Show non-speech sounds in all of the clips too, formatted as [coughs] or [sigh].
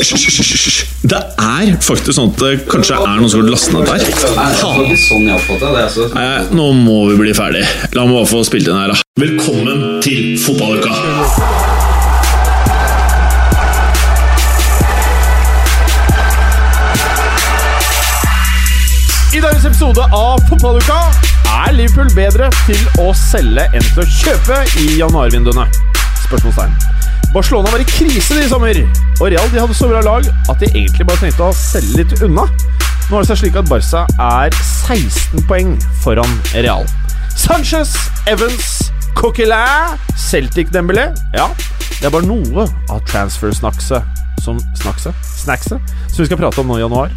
Hysj. Det er faktisk sånn at det kanskje er noen som har lastet ned der. sånn oppfatter det. Altså. Nei, nå må vi bli ferdig. La meg bare få spilt inn her, da. Velkommen til fotballuka! I dagens episode av Fotballuka er Liverpool bedre til å selge enn til å kjøpe i januarvinduene? Spørsmålstegn. Barcelona var i krise de i sommer, og Real de hadde så bra lag at de egentlig bare tenkte å selge litt unna. Nå er det seg slik at Barca er 16 poeng foran Real. Sanchez, Evans, Coquelin, Celtic Dembélé Ja, det er bare noe av transfer-snackset som snackset? Snackset som vi skal prate om nå i januar.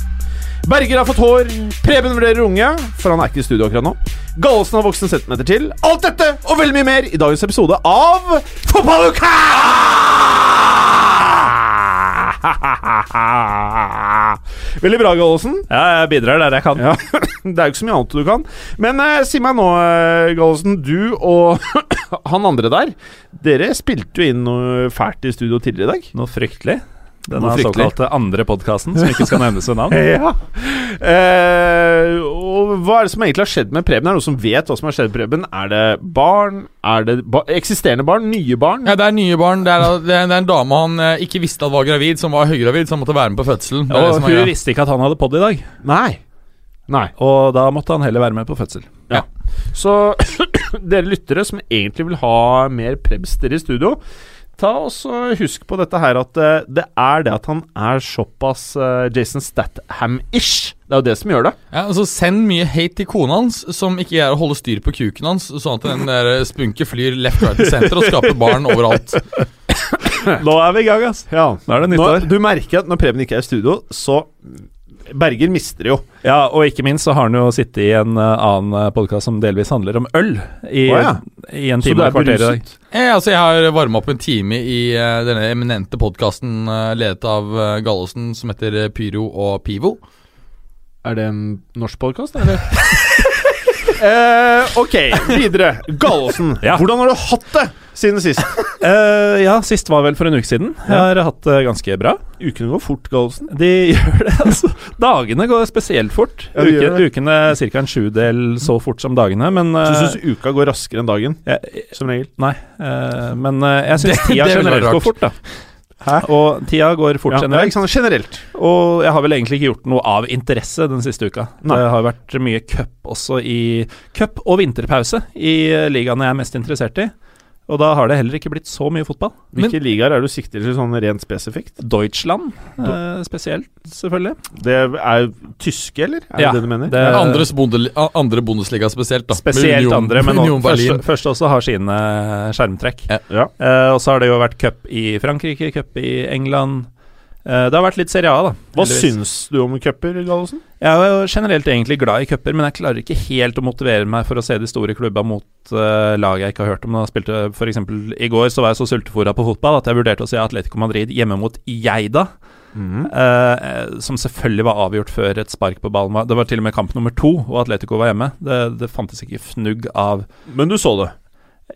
Berger har fått hår, Preben vurderer unge, for han er ikke i studio akkurat nå. Gallosen har vokst en centimeter til. Alt dette og veldig mye mer i dagens episode av Fotballuka! Veldig bra, Gallosen. Ja, jeg bidrar der jeg kan. Ja, [clears throat] Det er jo ikke så mye annet du kan. Men eh, si meg nå, eh, Gallosen. Du og [clears throat] han andre der, dere spilte jo inn noe fælt i studio tidligere i dag. Noe fryktelig. Denne såkalte andre podkasten, som ikke skal nevnes ved navn. [laughs] Ja. Eh, og hva er det som egentlig har skjedd med Preben? Er det noen som vet hva som har skjedd med Preben? Er det barn? Er det ba eksisterende barn? Nye barn? Ja, Det er nye barn. Det er, det er, en dame han eh, ikke visste at var gravid, som var høygravid, han måtte være med på fødselen. Det er Og hun visste ikke at han hadde pod i dag, Nei. Nei. og da måtte han heller være med på fødsel. Så [coughs] dere lyttere som egentlig vil ha mer Prebster i studio, ta også husk på dette her at eh, det er det at han er såpass eh, Jason Statham-ish. Det er jo det som gjør det. Ja, altså Send mye hate til kona hans, som ikke er å holde styr på kuken hans, sånn at den der spunke flyr left, right og center og skaper barn overalt. Nå er vi i gang, ass. Ja. Nå er det nyttår. du merker at når Preben ikke er i studio, så Berger mister jo. Ja, og ikke minst så har han jo sittet i en uh, annen podkast som delvis handler om øl, i, oh, ja. i en time og et kvarter i dag. beruset? Eh, altså Jeg har varma opp en time i uh, denne eminente podkasten ledet av uh, Gallosen, som heter eh, Pyro og Pivo. Er det en norsk podkast, eller? [laughs] eh, ok, videre. Gallosen, Ja. hvordan har du hatt det siden sist? Uh, ja, sist var vel for en uke siden. Jeg har hatt det ganske bra. Ukene går fort, Gallosen. De [laughs] gjør det, altså. Dagene går spesielt fort. Ja, Uke, ukene ca. en sjudel så fort som dagene, men Du eh, syns uka går raskere enn dagen, som regel? Nei, men jeg syns tida generelt går fort, da. Og tida går fort Ja, generelt. sant? Generelt. Og jeg har vel egentlig ikke gjort noe av interesse den siste uka. Nei. Det har vært mye cup også i Cup og vinterpause i ligaene jeg er mest interessert i. Og da har det heller ikke blitt så mye fotball. Hvilke ligaer er du sikter til sånn rent spesifikt? Deutschland eh, spesielt, selvfølgelig. Det er tyske, eller? Er Ja, det det du mener? det- Eh, Andres bonde, andre Bundesliga spesielt, da. Spesielt Union- andre, men Union første, Berlin. første også har sine skjermtrekk. Ja. Ja. Eh, og så har det jo vært cup i Frankrike, cup i England. Eh, det har vært litt Serie A, da. Hva heldigvis. syns du om cuper, Gallosen? Jeg er jo generelt egentlig glad i cuper, men jeg klarer ikke helt å motivere meg for å se de store klubba mot uh, lag jeg ikke har hørt om. Da spilte eksempel, I går så var jeg så sultefòra på fotball at jeg vurderte å se Atletico Madrid hjemme mot Geida. eh, som selvfølgelig var avgjort før et spark på ballen. var Det var til og med kamp nummer to, og Atletico var hjemme. Det, det fantes ikke fnugg av Men du så det?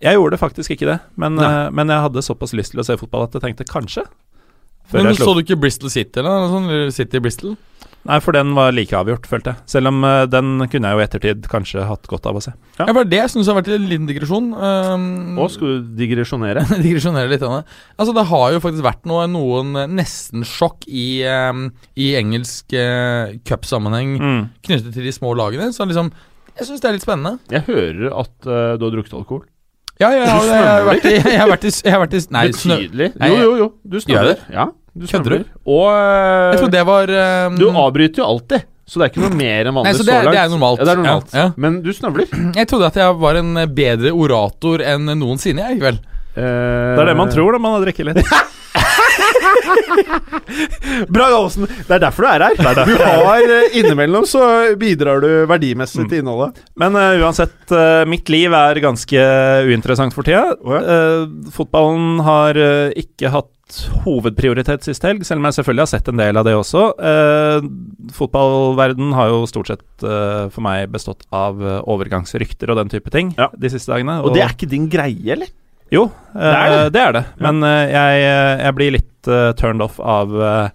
Jeg gjorde faktisk ikke det, men, eh, men jeg hadde såpass lyst til å se fotball at jeg tenkte kanskje. Men Så du ikke Bristol City, sånt? Eller City Bristol? Nei, for den var like avgjort, følte jeg. Selv om uh, den kunne jeg jo i ettertid kanskje hatt godt av å se. Ja. Ja, bare det jeg syns har vært en liten digresjon. Um, og skal du digresjonere? [laughs] digresjonere litt. Anne. Altså, det har jo faktisk vært noe, noen eh, nesten-sjokk i, um, i engelsk uh, cupsammenheng Mm. knyttet til de små lagene. Så liksom Jeg syns det er litt spennende. Jeg hører at uh, du har drukket alkohol. Ja, ja, ja [laughs] jeg, har vært i, jeg har vært i, jeg har vært i Nei, snø, Betydelig. Nei, Jo, jo, jo. Du snøver. Ja, du Kødder du? Og eh, jeg trodde det var um, Du avbryter jo alltid, så det er ikke noe mer enn vanlig Nei, så det, så langt. det er normalt. Ja, det er normalt. Ja, ja. Men du snøvler. Jeg trodde at jeg var en bedre orator enn noensinne, jeg, vel. Uh, Det er det man tror når man har drukket litt. [laughs] Bra, Gallosen. Det er derfor du er her. Du har eh, Innimellom så bidrar du verdimessig til innholdet. Men uh, uansett, uh, mitt liv er ganske uinteressant for tida. Eh, fotballen har eh, ikke hatt hovedprioritet sist helg, selv om jeg selvfølgelig har sett en del av det også. Eh, fotballverden har jo stort sett eh, for meg bestått av eh, overgangsrykter og den type ting Ja. de siste dagene. Og det er ikke din greie, eller? Jo, eh, Det er det. det er det. Men eh, jeg, jeg blir litt eh, turned off av eh,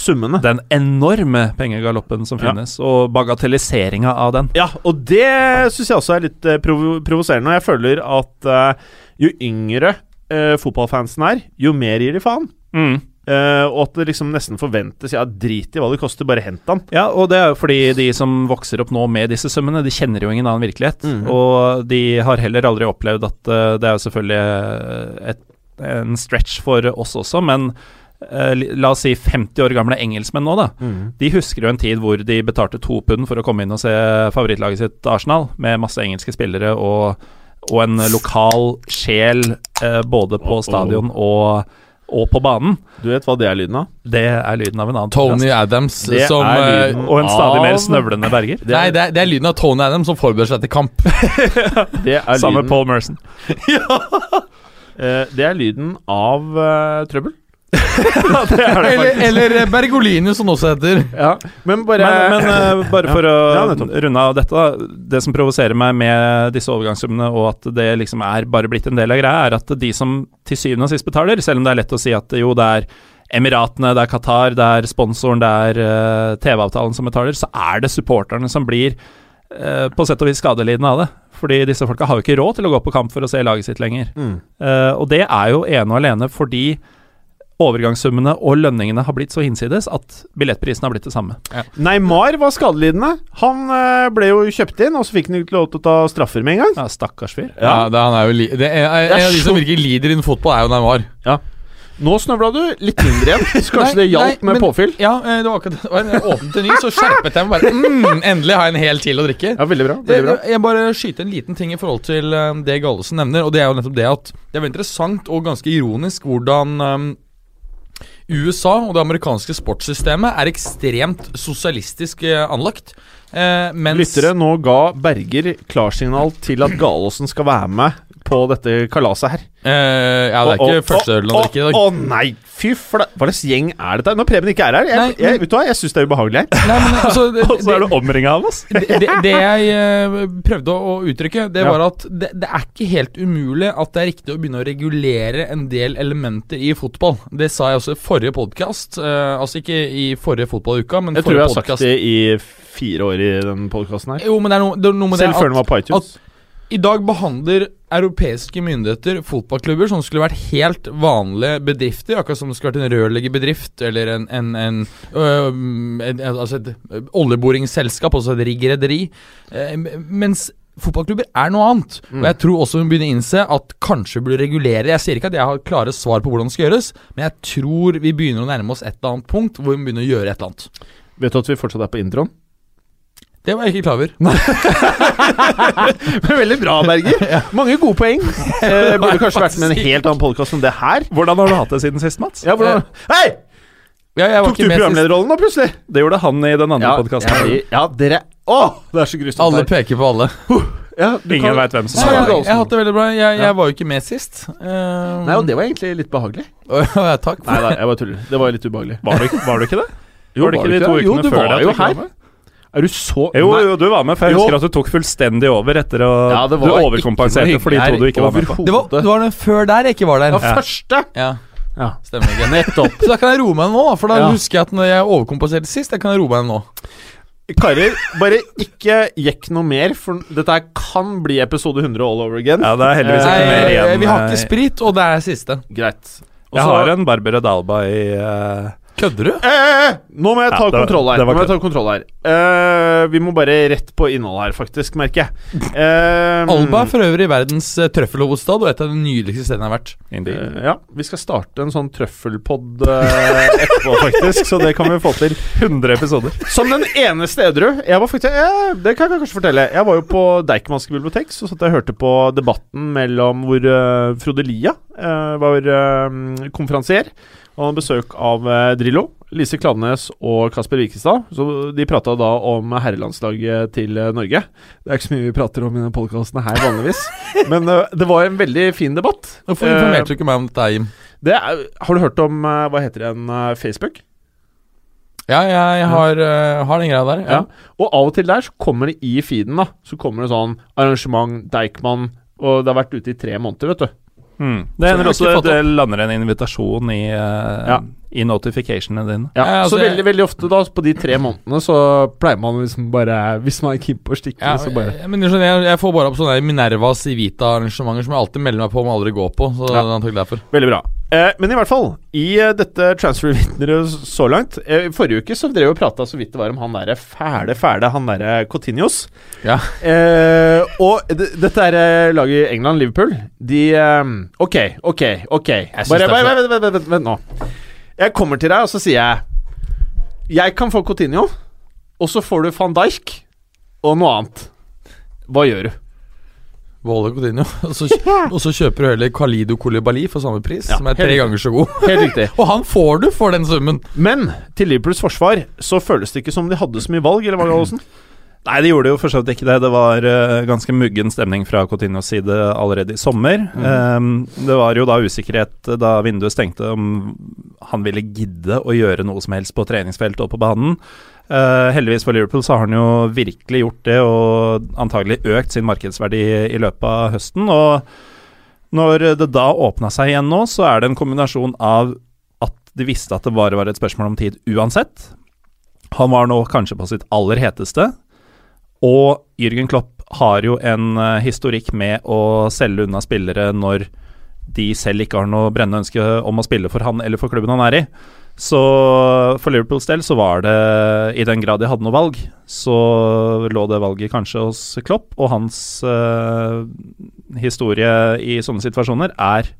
Summene. den enorme pengegaloppen som Ja. finnes, og bagatelliseringa av den. Ja, og det syns jeg også er litt provo provoserende. Og jeg føler at uh, jo yngre uh, fotballfansen er, jo mer gir de faen. Eh, og at det liksom nesten forventes Ja, drit i hva det koster, bare hent han. Ja, og det er jo fordi de som vokser opp nå med disse summene, de kjenner jo ingen annen virkelighet. Mm. Og de har heller aldri opplevd at uh, Det er jo selvfølgelig eh, et, en stretch for oss også, men Uh, la oss si 50 år gamle engelskmenn nå, da. De husker jo en tid hvor de betalte to pund for å komme inn og se favorittlaget sitt Arsenal, med masse engelske spillere og, og en lokal sjel eh, både på stadion og, og på banen. Du vet hva det er lyden av? Det er lyden av en annen Tony podcast. Adams Det som er eh, lyden Og en stadig mer snøvlende Berger. Nei, det er, det er lyden av Tony Adams som forbereder seg til kamp. [laughs] Det er Samme lyden, Paul Merson. [laughs] ja. det er lyden av uh, trøbbel. Eller, eller Bergolini, som også heter. Ja, men bare Men, men [laughs] uh, bare for Ja, å runde av dette, da. Det som provoserer meg med disse overgangssummene, og at det liksom er bare blitt en del av greia, er at de som til syvende og sist betaler, selv om det er lett å si at jo, det er Emiratene, det er Qatar, det er sponsoren, det er uh, TV-avtalen som betaler, så er det supporterne som blir uh, på sett og vis skadelidende av det. Fordi disse folka har jo ikke råd til å gå på kamp for å se laget sitt lenger. Mm. Eh, og det er jo ene og alene fordi overgangssummene og lønningene har blitt så hinsides at billettprisen har blitt det samme. Neymar var skadelidende. Han eh, ble jo kjøpt inn, og så fikk han ikke lov til å ta straffer med en gang. Ja, Stakkars fyr. Ja, det, han er jo li det er, Det er En av de som virkelig lider innen fotball, er jo Neymar. Nå snøvla du litt mindre igjen, så kanskje Nei, det hjalp med men- påfyll. Ja, eh, det var akkurat det. Jeg åpnet en ny, så skjerpet jeg meg bare. Mm, endelig har jeg en hel til å drikke. Ja, veldig bra. Veldig bra. jeg bare skyter en liten ting i forhold til eh, det Gallesen nevner, og det er jo nettopp det at det er veldig interessant og ganske ironisk hvordan eh, USA og det amerikanske sportssystemet er ekstremt sosialistisk eh, anlagt. Eh, mens Lyttere, nå ga Berger klarsignal til at Galåsen skal være med på dette kalaset her. Uh, Ja, det er ikke første øl han drikker i dag. Å nei, fy fla... Hva slags gjeng er dette? Når Preben ikke er her jeg, Nei, jeg, Vet du hva, jeg syns det er ubehagelig her. Nei, men altså [laughs] det, Og så er du omringa av oss! [laughs] det, det, det jeg eh, prøvde å, uttrykke, det var at det, det er ikke helt umulig at det er riktig å begynne å regulere en del elementer i fotball. Det sa jeg også i forrige podkast. altså ikke i forrige fotballuka, men Jeg tror jeg forrige har sagt det i fire år i den podkasten her. Jo, men det er noe, det er noe med Selv det før den var på iTunes. I dag behandler europeiske myndigheter fotballklubber som skulle vært helt vanlige bedrifter, akkurat som det skulle vært en rørleggerbedrift eller en, en, en, en Altså et oljeboringsselskap, altså et riggrederi. Eh, mens fotballklubber er noe annet. Og jeg tror også vi begynner å innse at kanskje burde regulere Jeg sier ikke at jeg har klare svar på hvordan det skal gjøres, men jeg tror vi begynner å nærme oss et eller annet punkt hvor vi begynner å gjøre et eller annet. Vet du at vi fortsatt er på introen? Det var jeg ikke klar over. [laughs] Men Veldig bra, Berger. [laughs] Mange gode poeng. [laughs] Eh, burde kanskje vært med en helt annen podkast enn det her. Hvordan har du hatt det siden sist, Mats? Ja, hvordan? Hei! Ja, jeg var Tok du programlederrollen nå, plutselig? Det gjorde han i den andre Ja, podkasten. ja, ja, dere Å, det er så grusomt Alle her. peker på alle. Ja, du Ingen kan- veit hvem som sa Ja, jeg, har hatt det veldig bra. Jeg, Ja. jeg var jo ikke med sist. Uh, Nei, og det var egentlig litt behagelig. Takk. Nei, nei, jeg bare tuller. Det var litt ubehagelig. Var du, var du ikke det? Jo, var det ikke de to ukene før jo du var jo her. Er du så Jo, Nei. jo, du var med, for jeg Jo. husker at du tok fullstendig over etter å Ja, det Du var ikke overkompenserte for de to du ikke var med på. Det var, det var den før der jeg ikke var der. Det var første! Ja, Ja, stemmer ikke. nettopp. Så da kan jeg roe meg nå, for da Ja. husker jeg at når jeg overkompenserte sist, jeg kan jeg roe meg nå. Karer, bare ikke jekk noe mer, for dette kan bli episode 100 all over again. Ja, det er heldigvis ikke mer igjen. vi har ikke sprit, og det er siste. Greit. Og Jeg så- har en Barbara Dalba i eh, Kødder du? Eh, eh, eh, nå må jeg ta Ja, det kontroll her. det Nå var må jeg ta kontroll her. Eh, vi må bare rett på innholdet her, faktisk, merker jeg. Eh, Alba er for øvrig verdens uh, trøffelhovedstad og et av de nydeligste stedene jeg har vært. Eh, ja, vi skal starte en sånn trøffelpod eh, etterpå, faktisk, så det kan vi få til. 100 episoder. Som den eneste edru. Jeg var faktisk eh, Det kan jeg kanskje fortelle. Jeg var jo på Deichmanske bibliotek, så satt jeg og hørte på debatten mellom hvor uh, Frode Lia uh, var uh, konferansier. Han hadde besøk av eh, Drillo, Lise Klaveness og Kasper Wikestad. Så de prata da om herrelandslaget til eh, Norge. Det er ikke så mye vi prater om i denne podkasten her vanligvis. [laughs] Men eh, det var en veldig fin debatt. Hvorfor informerte du ikke meg om dette, Jim? det er, har du hørt om Hva heter det en eh, Facebook? Ja, jeg, har, eh, har den greia der. Ja. Ja. Og av og til der så kommer det i feeden, da. Så kommer det sånn arrangement, Deichman Og det har vært ute i tre måneder, vet du. Mm. Det hender også det lander en invitasjon i, uh, Ja. i notificationene dine. Ja, Ja, altså, så veldig veldig ofte da på de tre månedene så pleier man liksom bare Hvis man er keen på å stikke, Ja, så bare jeg, men jeg, jeg, jeg får bare opp sånne Minerva Civita-arrangementer som jeg alltid melder meg på, men aldri går på. Så Ja. det er antagelig derfor. Veldig bra. Eh, men i hvert fall, i eh, dette transfer-vitneret så langt eh, Forrige uke så drev vi og prata så vidt det var om han derre fæle, fæle Han derre Cotinhos. Ja. Eh, og dette er laget i England, Liverpool. De Ok, ok, ok. Bare, bare, vent, vent, vent, vent, nå. Jeg kommer til deg, og så sier jeg Jeg kan få Coutinho, og så får du van Dijk og noe annet. Hva gjør du? Beholder Coutinho. [laughs] Og så, og så kjøper du heller Khalido Koulibaly for samme pris, Ja, som er tre ganger så god. Helt riktig. [laughs] Og han får du for den summen! Men til Liverpools forsvar så føles det ikke som de hadde så mye valg, eller hva, Gallosen? [clears throat] Nei, de gjorde jo for så vidt ikke det. Det var uh, ganske muggen stemning fra Coutinhos side allerede i sommer. Eh, det var jo da usikkerhet eh, da vinduet stengte om han ville gidde å gjøre noe som helst på treningsfeltet og på banen. Eh, heldigvis for Liverpool så har han jo virkelig gjort det, og antagelig økt sin markedsverdi i løpet av høsten. Og når det da åpna seg igjen nå, så er det en kombinasjon av at de visste at det bare var et spørsmål om tid uansett. Han var nå kanskje på sitt aller heteste. Og Jürgen Klopp har jo en eh, historikk med å selge unna spillere når de selv ikke har noe brennende ønske om å spille for han eller for klubben han er i. Så for Liverpools del så var det, i den grad de hadde noe valg, så lå det valget kanskje hos Klopp, og hans eh, historie i sånne situasjoner er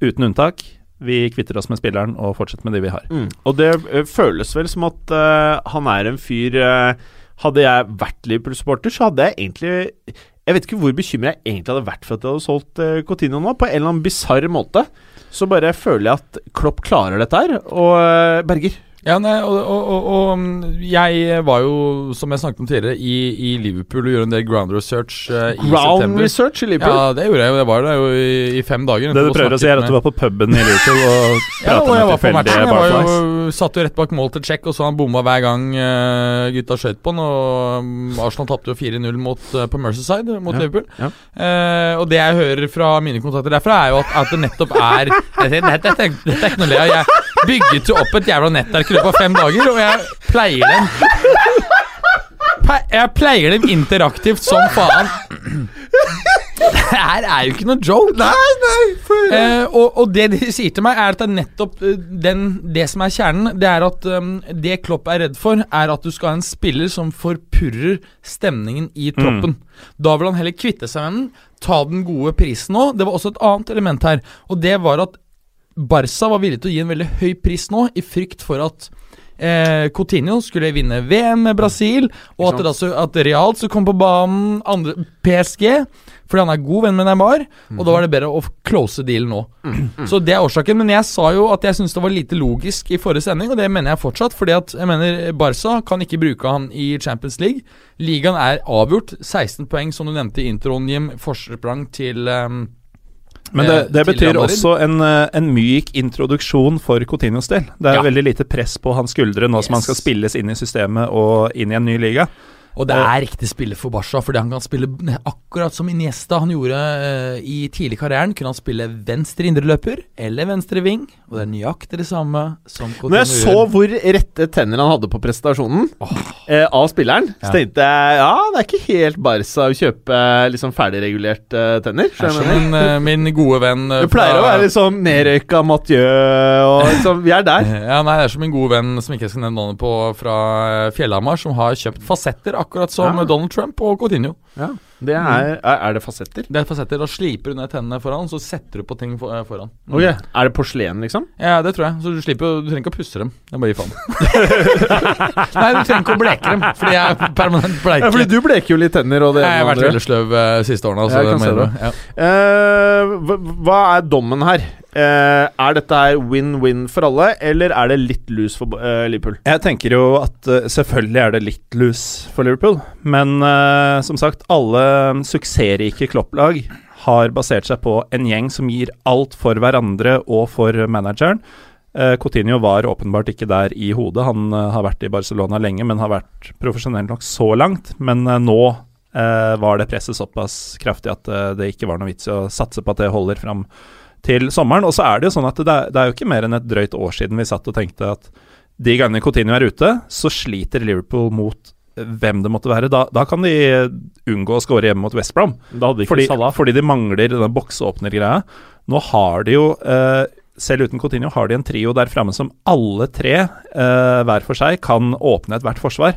uten unntak vi kvitter oss med spilleren og fortsetter med de vi har. Og det eh, føles vel som at eh, han er en fyr eh, Hadde jeg vært Liverpool-supporter, så hadde jeg egentlig Jeg vet ikke hvor bekymra jeg egentlig hadde vært for at jeg hadde solgt Coutinho nå, på en eller annen bisarr måte. Så bare føler jeg at Klopp klarer dette her. Og eh, Berger Ja, nei, og, og, og, og mm, jeg var jo, som jeg snakket om tidligere, i, i Liverpool og gjorde en del ground research uh, i Ground september. research i Liverpool. Ja, det gjorde jeg jo. Jeg var der jo i, i fem dager. Det du prøver å si, er at du var på puben i Liverpool og [laughs] Ja, og pratet jeg med var på matchen. tilfeldige Jeg var barflies. jo, satt jo rett bak mål til check og så han bomma hver gang uh, gutta skjøt på han. Og um, Arsenal tapte jo 4-0 mot, eh, på Merseyside mot Ja, Liverpool. ja. Eh, og det jeg hører fra mine kontakter derfra, er jo at, at det nettopp er [laughs] Dette, dette, dette, dette er ikke noe å le av. Jeg bygget jo opp et jævla nettverk i løpet av fem dager, og jeg pleier dem Jeg pleier dem interaktivt som faen. Det her er jo ikke noe joke. Nei, nei eh, og, og det de sier til meg, er at det er nettopp eh, den, det som er kjernen. Det er at um, det Klopp er redd for, er at du skal ha en spiller som forpurrer stemningen i troppen. Da vil han heller kvitte seg med den, ta den gode prisen òg. Det var også et annet element her, og det var at Barca var villig til å gi en veldig høy pris nå, i frykt for at eh, Coutinho skulle vinne VM med Brasil, og at, det at Real skulle komme på banen, andre, PSG, fordi han er god venn med Neymar, og da var det bedre å close dealen nå. Så det er årsaken, men jeg sa jo at jeg syntes det var lite logisk i forrige sending, og det mener jeg fortsatt, fordi at jeg mener Barca kan ikke bruke han i Champions League. Ligaen er avgjort. 16 poeng, som du nevnte i introen, Jim. Forsprang til ehm, Men det, eh, det betyr også en, eh, en myk introduksjon for Coutinhos del. Det er Ja. veldig lite press på hans skuldre nå som han skal spilles inn i systemet og inn i en ny liga. Og det er riktig spiller for Barca, fordi han kan spille akkurat som Iniesta han gjorde uh, i tidlig karrieren. Kunne han spille venstre indreløper eller venstre ving, og det er nøyaktig det samme som Coutinho Når jeg så hvor rette tenner han hadde på prestasjonen oh. uh, av spilleren, så tenkte jeg ja, det er ikke helt Barca å kjøpe eh, liksom ferdigregulerte tenner. Er som du? min, min gode venn Du pleier å være liksom nedrøyka Mathieu og [laughs] liksom Vi er der. Ja, nei, Det er som min gode venn som ikke jeg skal nevne navnet på fra Fjellhamar, som har kjøpt fasetter, akkurat som Ja. Donald Trump og Coutinho. Ja. Det er, er, er det fasetter? Det er fasetter. Da sliper du ned tennene foran, så setter du på ting for, eh, foran. Okay. Er det porselen, liksom? Ja, det tror jeg. Så du slipper Du trenger ikke å pusse dem. Det er bare gi faen. [laughs] Nei, du trenger ikke å bleke dem, fordi jeg er permanent bleker Ja, fordi du bleker jo litt tenner og det jeg har vært andre. veldig sløv uh, siste årene. Altså, Jeg kan se det. Ja. Uh, hva, hva er dommen her? Uh, er dette her win-win for alle, eller er det litt lus for uh, Liverpool? Jeg tenker jo at uh, selvfølgelig er det litt lus for Liverpool, men som sagt, alle suksessrike klopplag har basert seg på en gjeng som gir alt for hverandre og for manageren. Uh, Coutinho var åpenbart ikke der i hodet. Han uh, har vært i Barcelona lenge, men har vært profesjonell nok så langt. Men uh, nå var det presset såpass kraftig at det ikke var noe vits i å satse på at det holder fram til sommeren. Og så er det jo sånn at det er, det er jo ikke mer enn et drøyt år siden vi satt og tenkte at de gangene Coutinho er ute, så sliter Liverpool mot hvem det måtte være. Da, da kan de unngå å skåre hjemme mot West Brom. Fordi, fordi de mangler denne boksåpnergreia. Nå har de jo, eh, selv uten Coutinho, har de en trio der framme som alle tre, eh, hver for seg, kan åpne ethvert forsvar.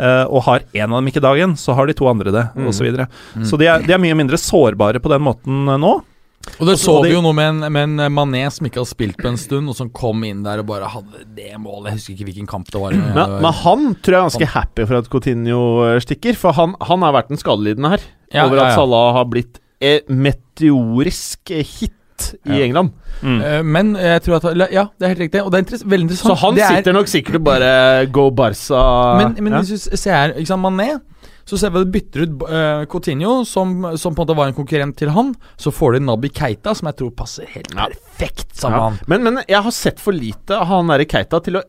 Eh, og har én av dem ikke dagen, så har de to andre det, Mm. osv. Så, videre. så de er, de er mye mindre sårbare på den måten eh, nå. Og det så og vi jo nå med en, med en eh, Mané som ikke har spilt på en stund, og som kom inn der og bare hadde det målet. Jeg husker ikke hvilken kamp det var. men, men han tror jeg er ganske happy for at Coutinho eh, stikker, for han, han har vært den skadelidende her. Ja, over at ja. Salah har blitt eh, meteorisk eh, hit i Ja. England. Mm. Men jeg tror at Ja, det er helt riktig. Og det er interess veldig interessant. Så han det er, sitter nok sikkert og bare Go Barca Men, men ja. hvis du ser her Mané så ser vi at de bytter ut uh, Coutinho, som, som på en måte var en konkurrent til han. Så får de Nabi Keita, som jeg tror passer helt Ja. perfekt sammen Ja. Men, men jeg har sett for lite av han derre Keita til å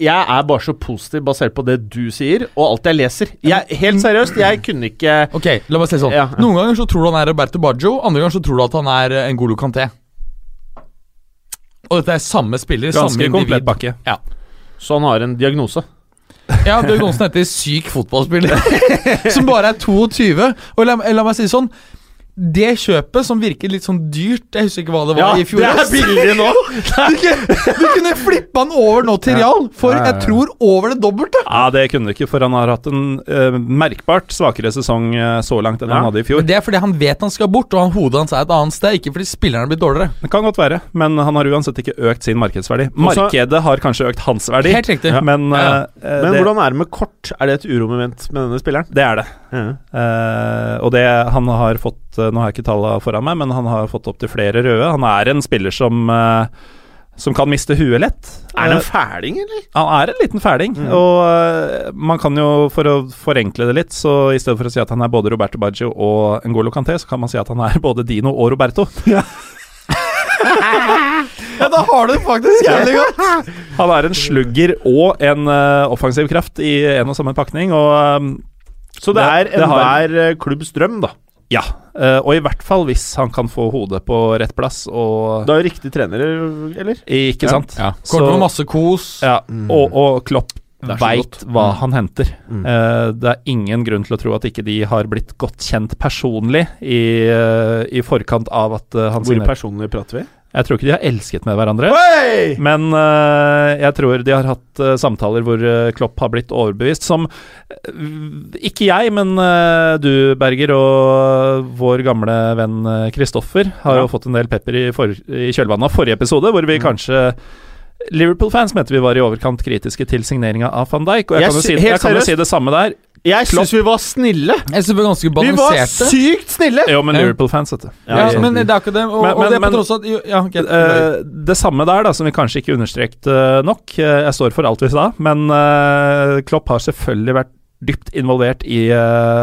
Jeg er bare så positiv basert på det du sier, og alt jeg leser. Jeg, helt seriøst, jeg kunne ikke Ok, la meg si sånn. Ja. Noen ganger så tror du han er Roberto Baggio, andre ganger så tror du at han er eh, en Golo Canté. Og dette er samme spiller, Ganske samme individ. Ganske komplett bakke. Ja. Så han har en diagnose. Ja, diagnosen heter syk fotballspiller. [laughs] som bare er 22. Og la, la meg si sånn Det kjøpet som virker litt sånn dyrt Jeg husker ikke hva det var i fjor. det er billig nå! [laughs] Du, kunne- du kunne flippa han over nå til Real for Ja, ja, ja. jeg tror over det dobbelte. Ja, det kunne du ikke, for han har hatt en uh, merkbart svakere sesong eh, så langt enn Ja. han hadde i fjor. Men Det er fordi han vet han skal bort, og han, hodet hans er et annet sted. Ikke fordi spillerne blir dårligere. Det kan godt være, men han har uansett ikke økt sin markedsverdi. Markedet har kanskje økt hans verdi, Helt riktig. men, Ja. eh, Men det, hvordan er det med kort? Er det et uromoment med denne spilleren? det er det. Eh, og det han har fått eh, Nå har jeg ikke tallene foran meg, men han har fått opptil flere røde. Han er en spiller som uh, som kan miste huet lett. Er det Eh, en fæling, eller? Han er en liten fæling, Mm. og man kan jo, for å forenkle det litt, så i stedet for å si at han er både Roberto Baggio og Ngolo Kanté, så kan man si at han er både Dino og Roberto. Ja, [laughs] ja, da har du det faktisk jævlig godt. Han er en slugger og en uh, offensiv kraft i en og samme pakning, og eh, Så det, Det- er enhver har- eh, klubbs drøm, da. ja. eh, og i hvert fall hvis han kan få hodet på rett plass, og Det er jo riktig trenere, eller? Ikke Ja. sant? Ja, Kort med masse kos. Ja, og, og Klopp veit hva Mm. han henter. Mm. Uh, det er ingen grunn til å tro at ikke de har blitt godt kjent personlig i, uh, i forkant av at uh, han Hvor signerer. personlig prater vi? Jeg tror ikke de har elsket med hverandre. Oi! Men uh, jeg tror de har hatt uh, samtaler hvor uh, Klopp har blitt overbevist, som Ikke jeg, men du, Berger, og vår gamle venn Kristoffer har Ja. jo fått en del pepper i, for, i kjølvannet av forrige episode, hvor vi Mm. kanskje Liverpool-fans mente vi var i overkant kritiske til signeringa av van Dijk, og jeg, Jeg kan jo si, jeg kan jo si det samme der. Jeg syns vi var snille. Jeg synes vi var ganske balanserte. Vi var sykt snille! Jo, men Liverpool-fans, vet du. Ja, Ja, men det er ikke det. Og, Men- og det er på tross av at jo, ja, okay. uh, det samme der, da, som vi kanskje ikke understreket uh, nok. Uh, jeg står for alt vi sa, men Klopp har selvfølgelig vært dypt involvert i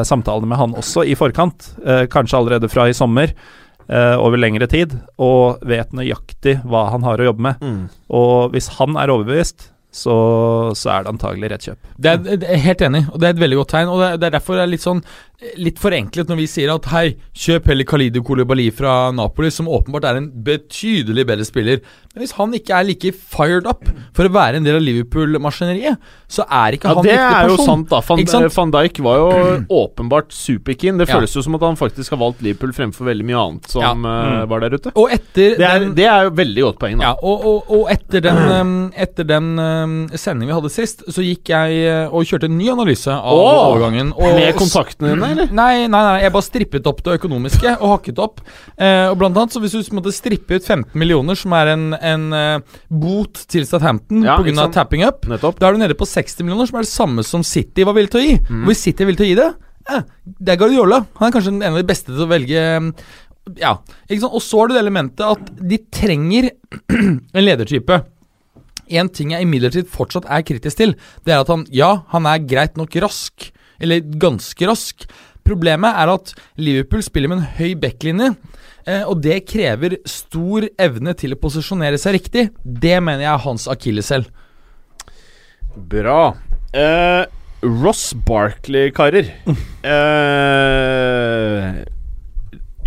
samtalene med han også i forkant. kanskje allerede fra i sommer, over lengre tid, og vet nøyaktig hva han har å jobbe med. Mm. Og hvis han er overbevist, så, så er det antagelig rett kjøp. Det er, det er helt enig, og det er et veldig godt tegn. Og det er, det er derfor det er litt sånn Litt forenklet når vi sier at hei, kjøp heller Khalidu Kolibali fra Napoli, som åpenbart er en betydelig bedre spiller. Men hvis han ikke er like fired up for å være en del av Liverpool-maskineriet, så er ikke Ja, han det riktig er jo sant, da. Van, sant? Van Dijk var jo [clears throat] åpenbart superkeen. Det Ja. føles jo som at han faktisk har valgt Liverpool fremfor veldig mye annet som Ja. eh, Mm. var der ute. Og etter Det er, den det er jo veldig godt poeng, da. Ja, og, og, og etter den, [clears throat] um, etter den um, sendingen vi hadde sist, så gikk jeg uh, og kjørte en ny analyse av Åh! overgangen. Og, Med kontaktene dine, eller? Nei, nei, nei, jeg bare strippet opp det økonomiske og hakket opp. Eh, og blant annet, så Hvis du måtte strippe ut 15 millioner, som er en, en uh, bot til Southampton Ja, pga. sant? tapping up, Nettopp. da er du nede på 60 millioner, som er det samme som City var villig til å gi. Og hvis City er villig til å gi det, eh, det er Guardiola. Han er kanskje en av de beste til å velge eh, Ja, ikke sant? Og så har du det elementet at de trenger [clears throat] en ledertype. En ting jeg imidlertid fortsatt er kritisk til, det er at han Ja, han er greit nok rask, eller ganske rask. Problemet er at Liverpool spiller med en høy backlinje, eh, og det krever stor evne til å posisjonere seg riktig. Det mener jeg er hans akilleshæl. Bra. Eh, Ross Barkley, karer. [laughs] Eh,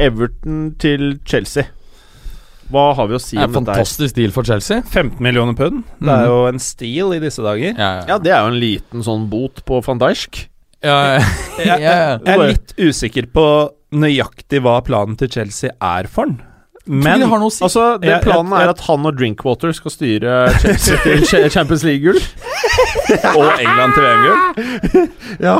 Everton til Chelsea. Hva har vi å si om en dette? fantastisk deal for Chelsea. 15 millioner pund. Det er jo en steal i disse dager. Ja, Ja, det er jo en liten sånn bot på van Dijk. [laughs] ja, ja. Jeg, ja. jeg er litt usikker på nøyaktig hva planen til Chelsea er for han. Men si. Altså, det Jeg- Planen jeg- er at han og Drinkwater skal styre Chelsea til Champions League-gull. [laughs] Og England til VM-gull. [laughs] Ja.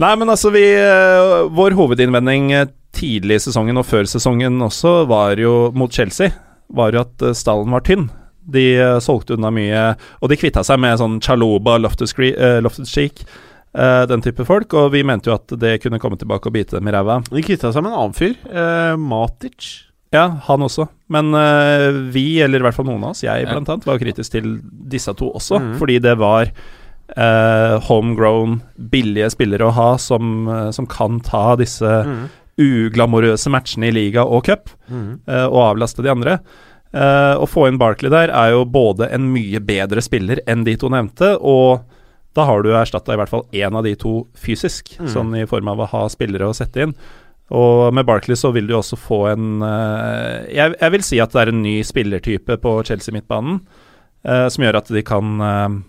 Nei, men altså, vi eh, Vår hovedinnvending eh, tidlig i sesongen og før sesongen også var jo mot Chelsea, var jo at eh, stallen var tynn. De solgte unna mye, og de kvitta seg med sånn Chaloba, Loftus-Cheek, eh, den type folk, og vi mente jo at det kunne komme tilbake og bite dem i ræva. De kvitta seg med en annen fyr. uh, Matic. Ja, han også. Men uh, vi, eller i hvert fall noen av oss, jeg Ja. blant annet, var kritisk til disse to også, Mhm. fordi det var eh, homegrown, billige spillere å ha som, som kan ta disse Mm. uglamorøse matchene i liga og cup, Mm. eh, og avlaste de andre. Eh, å få inn Barkley der er jo både en mye bedre spiller enn de to nevnte, og da har du erstatta i hvert fall én av de to fysisk, Mm. sånn i form av å ha spillere å sette inn. Og med Barkley så vil du også få en eh, jeg, jeg vil si at det er en ny spillertype på Chelsea-midtbanen, eh, som gjør at de kan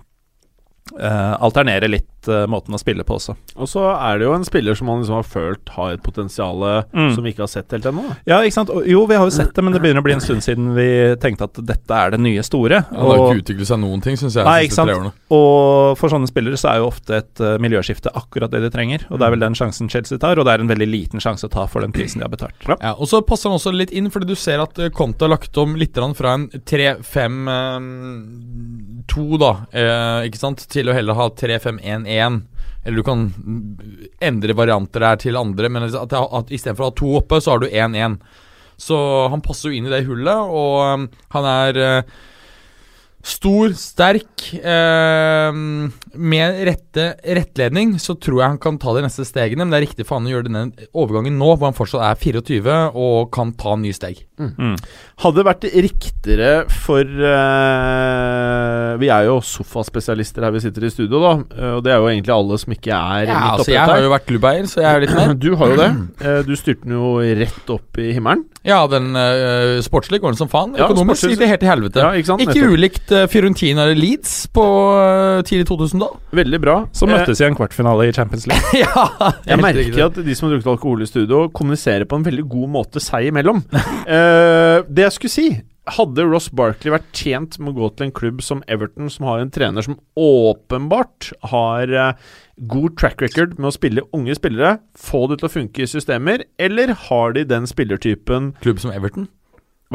eh, eh, alternere litt uh, måten å spille på også. Og så er det jo en spiller som man liksom har følt har et potensial Mm. som vi ikke har sett helt ennå. Ja, ikke sant. Jo, vi har jo sett det, men det begynner å bli en stund siden vi tenkte at dette er det nye store. Han har Og, ikke utviklet seg noen ting, syns jeg. Nei, ikke sant. og for sånne spillere så er jo ofte et uh, miljøskifte akkurat det de trenger. Og det er vel den sjansen Chelsea tar, og det er en veldig liten sjanse å ta for den prisen de har betalt. Ja, og så passer han også litt inn, fordi du ser at Conte har lagt om litt fra en 3-5-2, da, eh, ikke sant, til å heller ha 3-5-1-1. Eller du kan endre varianter der til andre, men at, at istedenfor å ha to oppe, så har du 1-1. Så han passer jo inn i det hullet, og um, han er eh, Stor, sterk. Eh, med rette rettledning så tror jeg han kan ta de neste stegene. Men det er riktig for han å gjøre denne overgangen nå, hvor han fortsatt er 24 og kan ta nye steg. Mm. Hadde det vært riktigere for eh, Vi er jo sofaspesialister her vi sitter i studio, da. eh, og det er jo egentlig alle som ikke er Ja, midt altså Jeg har jo vært klubbeier, så jeg er litt mer. [clears throat] Du har jo det. [clears throat] Eh, Du styrte den jo rett opp i himmelen. Ja, den eh, sportslige går den som faen. Økonomisk ja, gikk det helt til helvete. Ja, ikke sant? Ikke ulikt Fiorentina eller Leeds på eh, tidlig 2000, da. Veldig bra. Som Eh, møttes i en kvartfinale i Champions League. [laughs] ja, Jeg merker at de som har drukket alkohol i studio, kommuniserer på en veldig god måte seg imellom. [laughs] Eh, det jeg skulle si hadde Ross Barkley vært tjent med å gå til en klubb som Everton, som har en trener som åpenbart har eh, god track record med å spille unge spillere, få det til å funke i systemer, eller har de den spillertypen Klubb som Everton.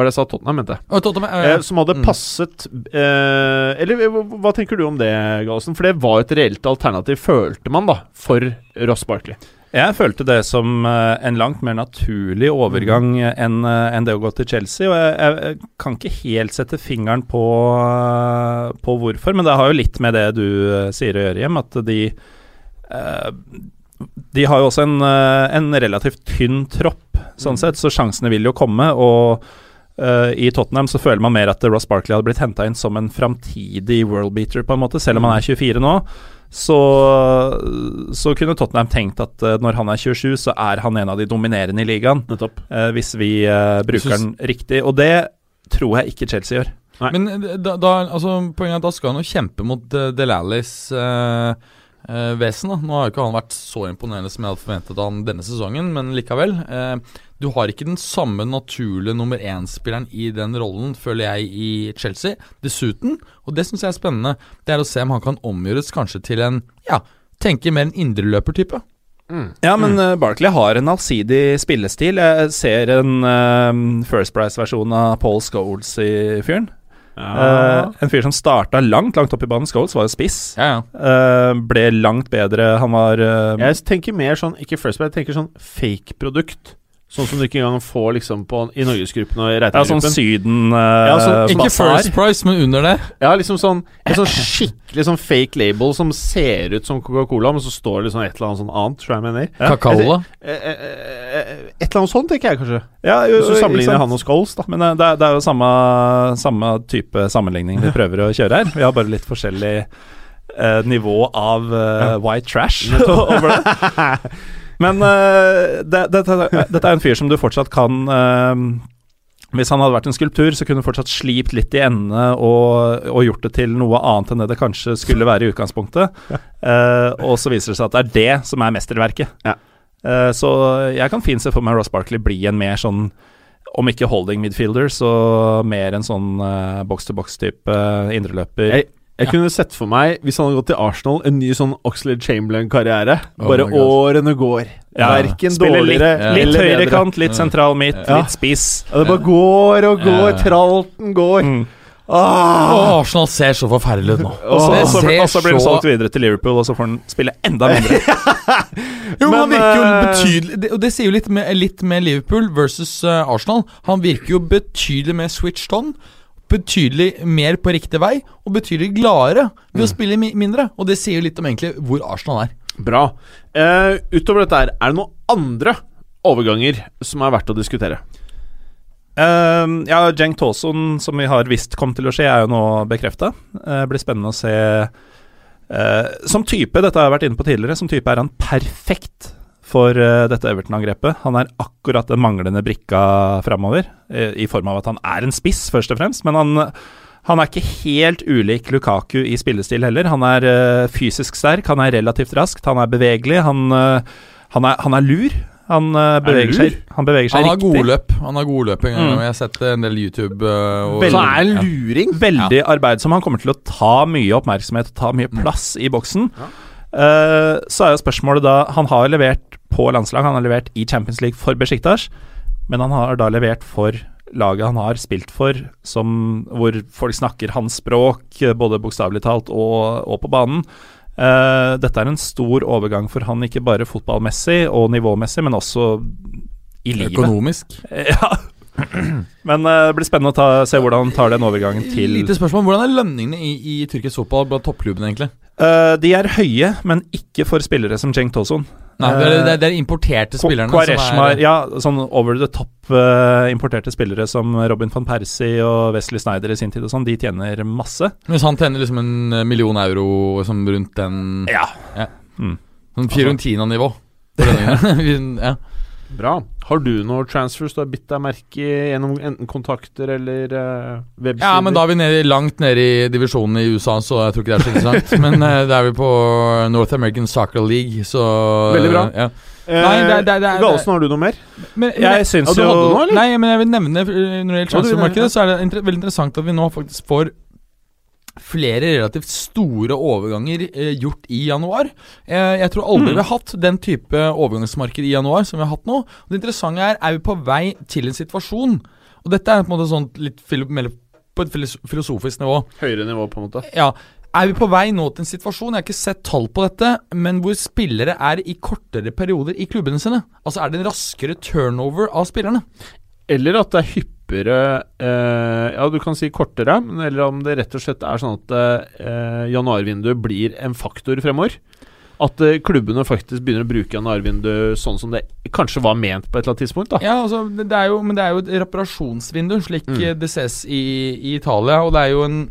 Hva er det jeg sa Tottenham, mente Oh, Tottenham, eh, Eh, som hadde mm. passet eh, Eller hva, hva tenker du om det, Gallosen? For det var et reelt alternativ, følte man, da, for Ross Barkley. Jeg følte det som eh, en langt mer naturlig overgang enn en det å gå til Chelsea. Og jeg, jeg, kan ikke helt sette fingeren på, eh, på hvorfor, men det har jo litt med det du eh, sier å gjøre, Hjem, at de eh, De har jo også en, eh, en relativt tynn tropp, sånn sett, så sjansene vil jo komme. og eh, i Tottenham så føler man mer at Ross Barkley hadde blitt henta inn som en framtidig worldbeater, på en måte, selv om han er 24 nå. Så, så kunne Tottenham tenkt at uh, når han er 27, så er han en av de dominerende i ligaen. Nettopp. eh, hvis vi uh, bruker synes- den riktig. Og det tror jeg ikke Chelsea gjør. Nei. Men da, da, altså, poenget er at da skal han jo kjempe mot uh, Delalis eh, eh, vesen. Da. Nå har jo ikke han vært så imponerende som jeg hadde forventet han denne sesongen, men likevel. eh, du har ikke den samme naturlige nummer én-spilleren i den rollen, føler jeg, i Chelsea. Dessuten, og det syns jeg er spennende, det er å se om han kan omgjøres kanskje til en ja, tenke mer en indreløpertype. Ja, men mm. Barkley har en allsidig spillestil. Jeg ser en um, First Price-versjon av Paul Scholes i fyren. Uh, en fyr som starta langt, langt opp i banen. Scholes var jo spiss. Ja, ja. Uh, ble langt bedre. Han var uh, Jeg tenker mer sånn, ikke First men jeg tenker sånn fake-produkt. Sånn som du ikke engang får liksom på, i Norgesgruppen og i ja, sånn Syden uh, Ja, sånn- Ikke. First Price, men under det. Ja, liksom sånn En sånn [laughs] skikkelig sånn fake label som ser ut som Coca-Cola, men så står det liksom et eller annet sånn annet, tror jeg mener. Kakao. da? Et, et, Et eller annet sånt, tenker jeg kanskje. Ja, jo, så sammenligner han og Scholes, da. Men uh, det, er, det er jo samme, samme type sammenligning vi [laughs] prøver å kjøre her. Vi har bare litt forskjellig uh, nivå av uh, white trash [laughs] over det. Men uh, det, det, det, dette er en fyr som du fortsatt kan uh, Hvis han hadde vært en skulptur, så kunne du fortsatt slipt litt i endene og, og gjort det til noe annet enn det det kanskje skulle være i utgangspunktet. Uh, og så viser det seg at det er det som er mesterverket. Ja. Uh, så jeg kan fint se for meg Ross Barkley bli en mer sånn om ikke holding midfielder, så mer en sånn box-to-box-type uh, indreløper. Jeg, jeg kunne sett for meg, hvis han hadde gått til Arsenal, en ny sånn Oxlade Chamberlain-karriere. Oh Bare årene går. Ja, Verken Spiller litt, dårligere litt eller bedre. høyrekant, litt sentral midt, Ja. litt spiss. Ja, det bare går og går. Ja. Tralten går. Mm. Ah! Åh, Arsenal ser så forferdelig ut nå. Og så- så og så blir han solgt videre til Liverpool, og så får han spille enda [laughs] mindre. Jo, men han virker jo eh, betydelig det, Og det sier jo litt med, litt med Liverpool versus uh, Arsenal. Han virker jo betydelig mer switched on. Betydelig mer på riktig vei, og betydelig gladere ved å spille mi mindre. Og det sier jo litt om egentlig hvor Arsenal er. Bra. Uh, utover dette her, er det noen andre overganger som er verdt å diskutere? Uh, ja, Jenk Tawson, som vi har visst kom til å skje, er jo nå bekrefta. Uh, blir spennende å se Uh, Som type, dette har jeg vært inne på tidligere, som type er han perfekt for uh, dette Everton-angrepet. Han er akkurat den manglende brikka framover, eh, i form av at han er en spiss, først og fremst. Men han, han er ikke helt ulik Lukaku i spillestil heller. Han er uh, fysisk sterk, han er relativt raskt, han er bevegelig, han, han, er, han er lur. Han, beveger, seg, han beveger seg Han riktig. gode løp. Han har gode løp en gang. Mm. Jeg har sett en del YouTube. Uh, og, Så er han Ja. luring? Veldig arbeidsom. Han kommer til å ta mye oppmerksomhet og ta mye plass i boksen. Ja. Eh, så er jo spørsmålet da Han har levert på landslag, han har levert i Champions League for Besjiktas, men han har da levert for laget han har spilt for, som, hvor folk snakker hans språk, eh, både bokstavelig talt og, og på banen. Uh, dette er en stor overgang for han, ikke bare fotballmessig og nivåmessig, men også i livet. Økonomisk. [laughs] Ja. [clears throat] Men eh, det blir spennende å ta, se hvordan han tar den overgangen til Lite spørsmål. Hvordan er lønningene i, i tyrkisk fotball blant toppklubbene, egentlig? Uh, De er høye, men ikke for spillere som Cenk Tosun. Nei, det, er, det, er, er importerte spillerne Quaresma, som er ja, sånn over the top uh, importerte spillere som Robin van Persie og Wesley Snyder i sin tid og sånn, de tjener masse. Hvis han tjener liksom en eh, million euro som rundt den Ja. Sånn Fiorentina-nivå. [laughs] ja. Bra. Har du noen transfers du har bitt deg merke i gjennom enten kontakter eller uh, websider? ja, men da er vi nede, langt nede i divisjonen i USA, så jeg tror ikke det er så interessant. [laughs] men uh, da er vi på North American Soccer League, så Veldig bra. Ja. Eh, Nei, det det det Galesen, har du noe mer? Men, men, Jeg syns jo hadde noe, eller? Nei, men jeg vil nevne eh, Når det gjelder transfermarkedet, så er det inter veldig interessant at vi nå faktisk får flere relativt store overganger eh, gjort i januar. Eh, jeg tror aldri Mm. vi har hatt den type overgangsmarked i januar som vi har hatt nå. Og det interessante er, er vi på vei til en situasjon Og dette er på en måte sånn litt på et filosofisk nivå. Høyere nivå, på en måte. Ja, er vi på vei nå til en situasjon, jeg har ikke sett tall på dette, men hvor spillere er i kortere perioder i klubbene sine? Altså er det en raskere turnover av spillerne? Eller at det er hyppigere eh, Ja, du kan si kortere, eller om det rett og slett er sånn at eh, januarvinduet blir en faktor fremover. At eh, klubbene faktisk begynner å bruke januarvinduet sånn som det kanskje var ment på et eller annet tidspunkt. da Ja, altså, det er jo, men det er jo et reparasjonsvindu, slik Mm. eh, det ses i, i Italia. Og det er jo en,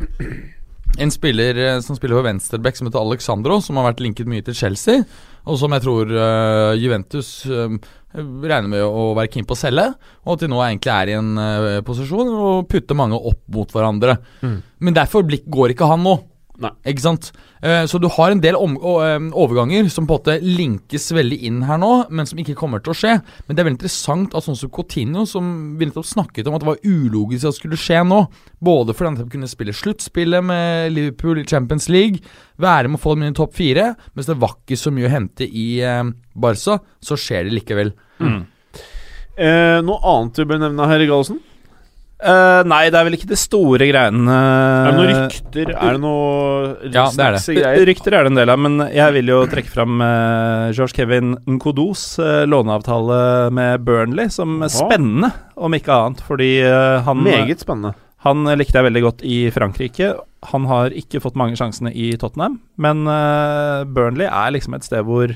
en spiller eh, som spiller på venstreback som heter Alexandro, som har vært linket mye til Chelsea, og som jeg tror uh, Juventus uh, regner med å være keen på å selge. Og at de nå egentlig er i en uh, posisjon og putter mange opp mot hverandre. Mm. Men derfor går ikke han nå. Nei. Ikke sant? Eh, så du har en del eh, overganger som på en måte linkes veldig inn her nå, men som ikke kommer til å skje. Men det er veldig interessant at sånn som Coutinho, som vi nettopp snakket om at det var ulogisk at det skulle skje nå, både fordi han kunne spille sluttspillet med Liverpool i Champions League, være med å få dem inn i topp fire, mens det var ikke så mye å hente i eh, Barca, så skjer det likevel. Eh, noe annet du bør nevne her, Gallosen? Eh, nei, det er vel ikke de store greiene. Er det noen rykter? Er det noe Ja, det er det. greier? Rykter er det en del av, men jeg vil jo trekke fram uh, George Kevin Nkodos uh, låneavtale med Burnley som Aha. spennende, om ikke annet. Fordi eh, han, Meget spennende. han likte jeg veldig godt i Frankrike. Han har ikke fått mange sjansene i Tottenham, men eh, Burnley er liksom et sted hvor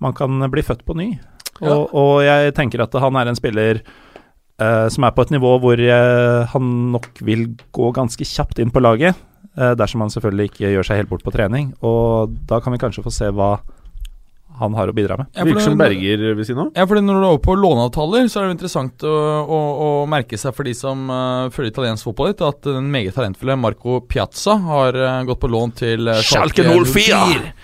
man kan bli født på ny. Ja. Og, og jeg tenker at han er en spiller eh, som er på et nivå hvor eh, han nok vil gå ganske kjapt inn på laget. eh, dersom han selvfølgelig ikke gjør seg helt bort på trening. Og da kan vi kanskje få se hva han har å bidra med. Ja, Virker som Berger ved siden av. Ja, fordi Når du er over på låneavtaler, så er det jo interessant å, å, å merke seg for de som uh, følger italiensk fotball litt, at den meget talentfulle Marco Piazza har gått på lån til uh, Schalke 04.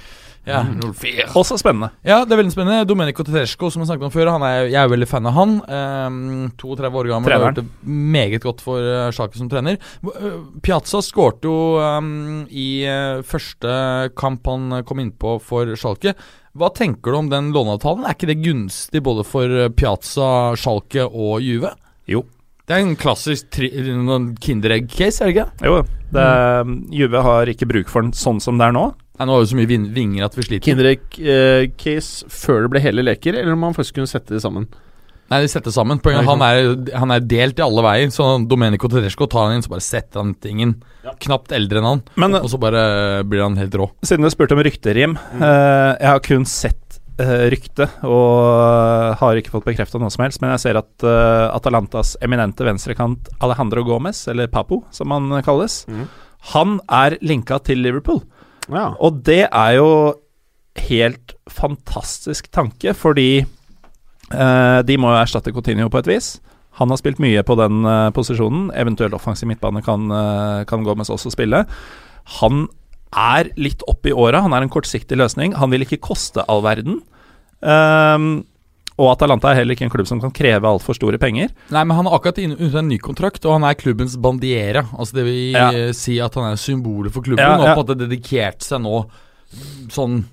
Ja, 04. Også spennende. Ja, det er veldig spennende. Domenico Tetesco, som jeg snakket om før, han er, jeg er veldig fan av han. Um, 32 år gammel, har gjort det meget godt for uh, Schalke som trener. Uh, Piazza skårte jo um, i uh, første kamp han kom innpå for Schalke. Hva tenker du om den låneavtalen? Er ikke det gunstig både for Piazza, Schalke og Juve? Jo. Det er en klassisk Kinderegg-case, er det ikke? Jo, det, Juve har ikke bruk for den sånn som det er nå. Nei, Nå har vi så mye vin- vinger at vi sliter. Kinderegg-case før det ble hele leker, eller om man faktisk kunne sette de sammen? Nei, de setter sammen. På, han, er, han er delt i alle veier. Så Domenico Tedesco tar han inn, så bare setter han tingen. Knapt eldre enn han. Men Og så bare blir han helt rå. siden du spurte om rykterim eh, Jeg har kun sett eh, rykte og har ikke fått bekrefta noe som helst. Men jeg ser at eh, Atalantas eminente venstrekant Alejandro Gomez, eller Papo som han kalles, mm. han er linka til Liverpool. Ja. Og det er jo helt fantastisk tanke, fordi eh, de må jo erstatte Coutinho på et vis. Han har spilt mye på den eh, posisjonen. Eventuelt offensiv midtbane kan, eh, kan Gomez også spille. Han er litt oppe i åra. Han er en kortsiktig løsning. Han vil ikke koste all verden. Ehm, og Atalanta er heller ikke en klubb som kan kreve altfor store penger. Nei, men han er akkurat inne en ny kontrakt, og han er klubbens bandiera. Altså det vil Ja. si at han er symbolet for klubben, Ja, og på en måte dedikert seg nå sånn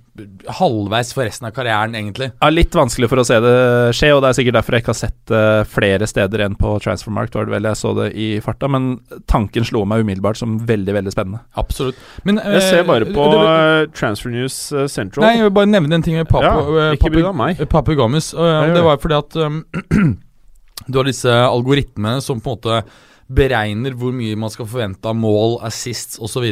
halvveis for resten av karrieren, egentlig. Ja, litt vanskelig for å se det skje, og det er sikkert derfor jeg ikke har sett det flere steder enn på Transfermarkt, var det vel jeg så det i farta, men tanken slo meg umiddelbart som veldig, veldig spennende. Absolutt. Men, Jeg ser eh, bare på det- det, Transfer News eh, Central. Nei, jeg vil bare nevne en ting med Papu, ja, eh, ikke Papu-. Papu Gomez. Og, Ja, det var fordi at um, [clears throat] du har disse algoritmene som på en måte beregner hvor mye man skal forvente av mål, assists osv.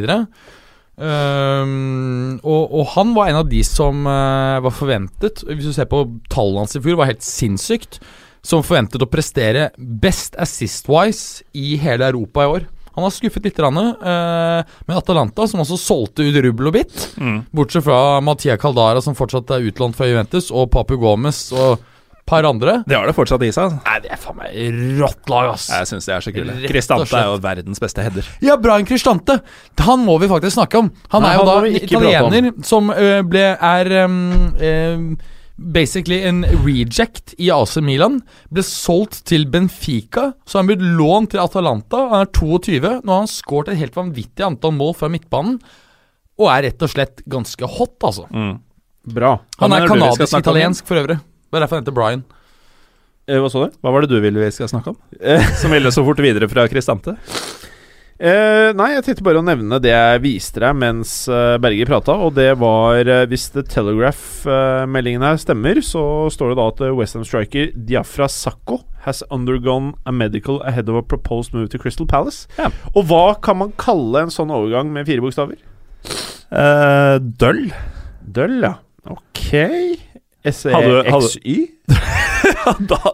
Um, og, og han var en av de som uh, var forventet Hvis du ser på tallene hans i fjor, var helt sinnssykt. Som forventet å prestere best assist-wise i hele Europa i år. Han har skuffet litt, uh, med Atalanta, som også solgte ut rubbel og bit. Bortsett fra Matia Caldara, som fortsatt er utlånt fra Juventus, og Papu Gomez og par andre. Det har det fortsatt i seg. altså. Nei, det er faen meg rått lag, ass. Jeg syns det er så Cristante slett. er jo verdens beste header. Ja, Brian Kristante! Han må vi faktisk snakke om. Han Nei, er jo han da italiener som ble er um, Basically en reject i AC Milan. Ble solgt til Benfica, så han ble lånt til Atalanta. Han er 22. Nå har han skåret et helt vanvittig antall mål fra midtbanen. Og er rett og slett ganske hot, altså. Bra. Han, Han er, er kanadisk-italiensk for øvrig. Det er derfor han heter Brian. Eh, hva så du? Hva var det du ville vi skal snakke om? [laughs] Som ville så fort videre fra Kristante? Eh, nei, jeg tenkte bare å nevne det jeg viste deg mens eh, Berger prata, og det var eh, Hvis The Telegraph-meldingen her stemmer, så står det da at Western Westham striker Diafra Sakko has undergone a medical ahead of a proposed move to Crystal Palace. Ja. Og hva kan man kalle en sånn overgang med fire bokstaver? Eh, døll. Døll, ja. Ok. SEXY?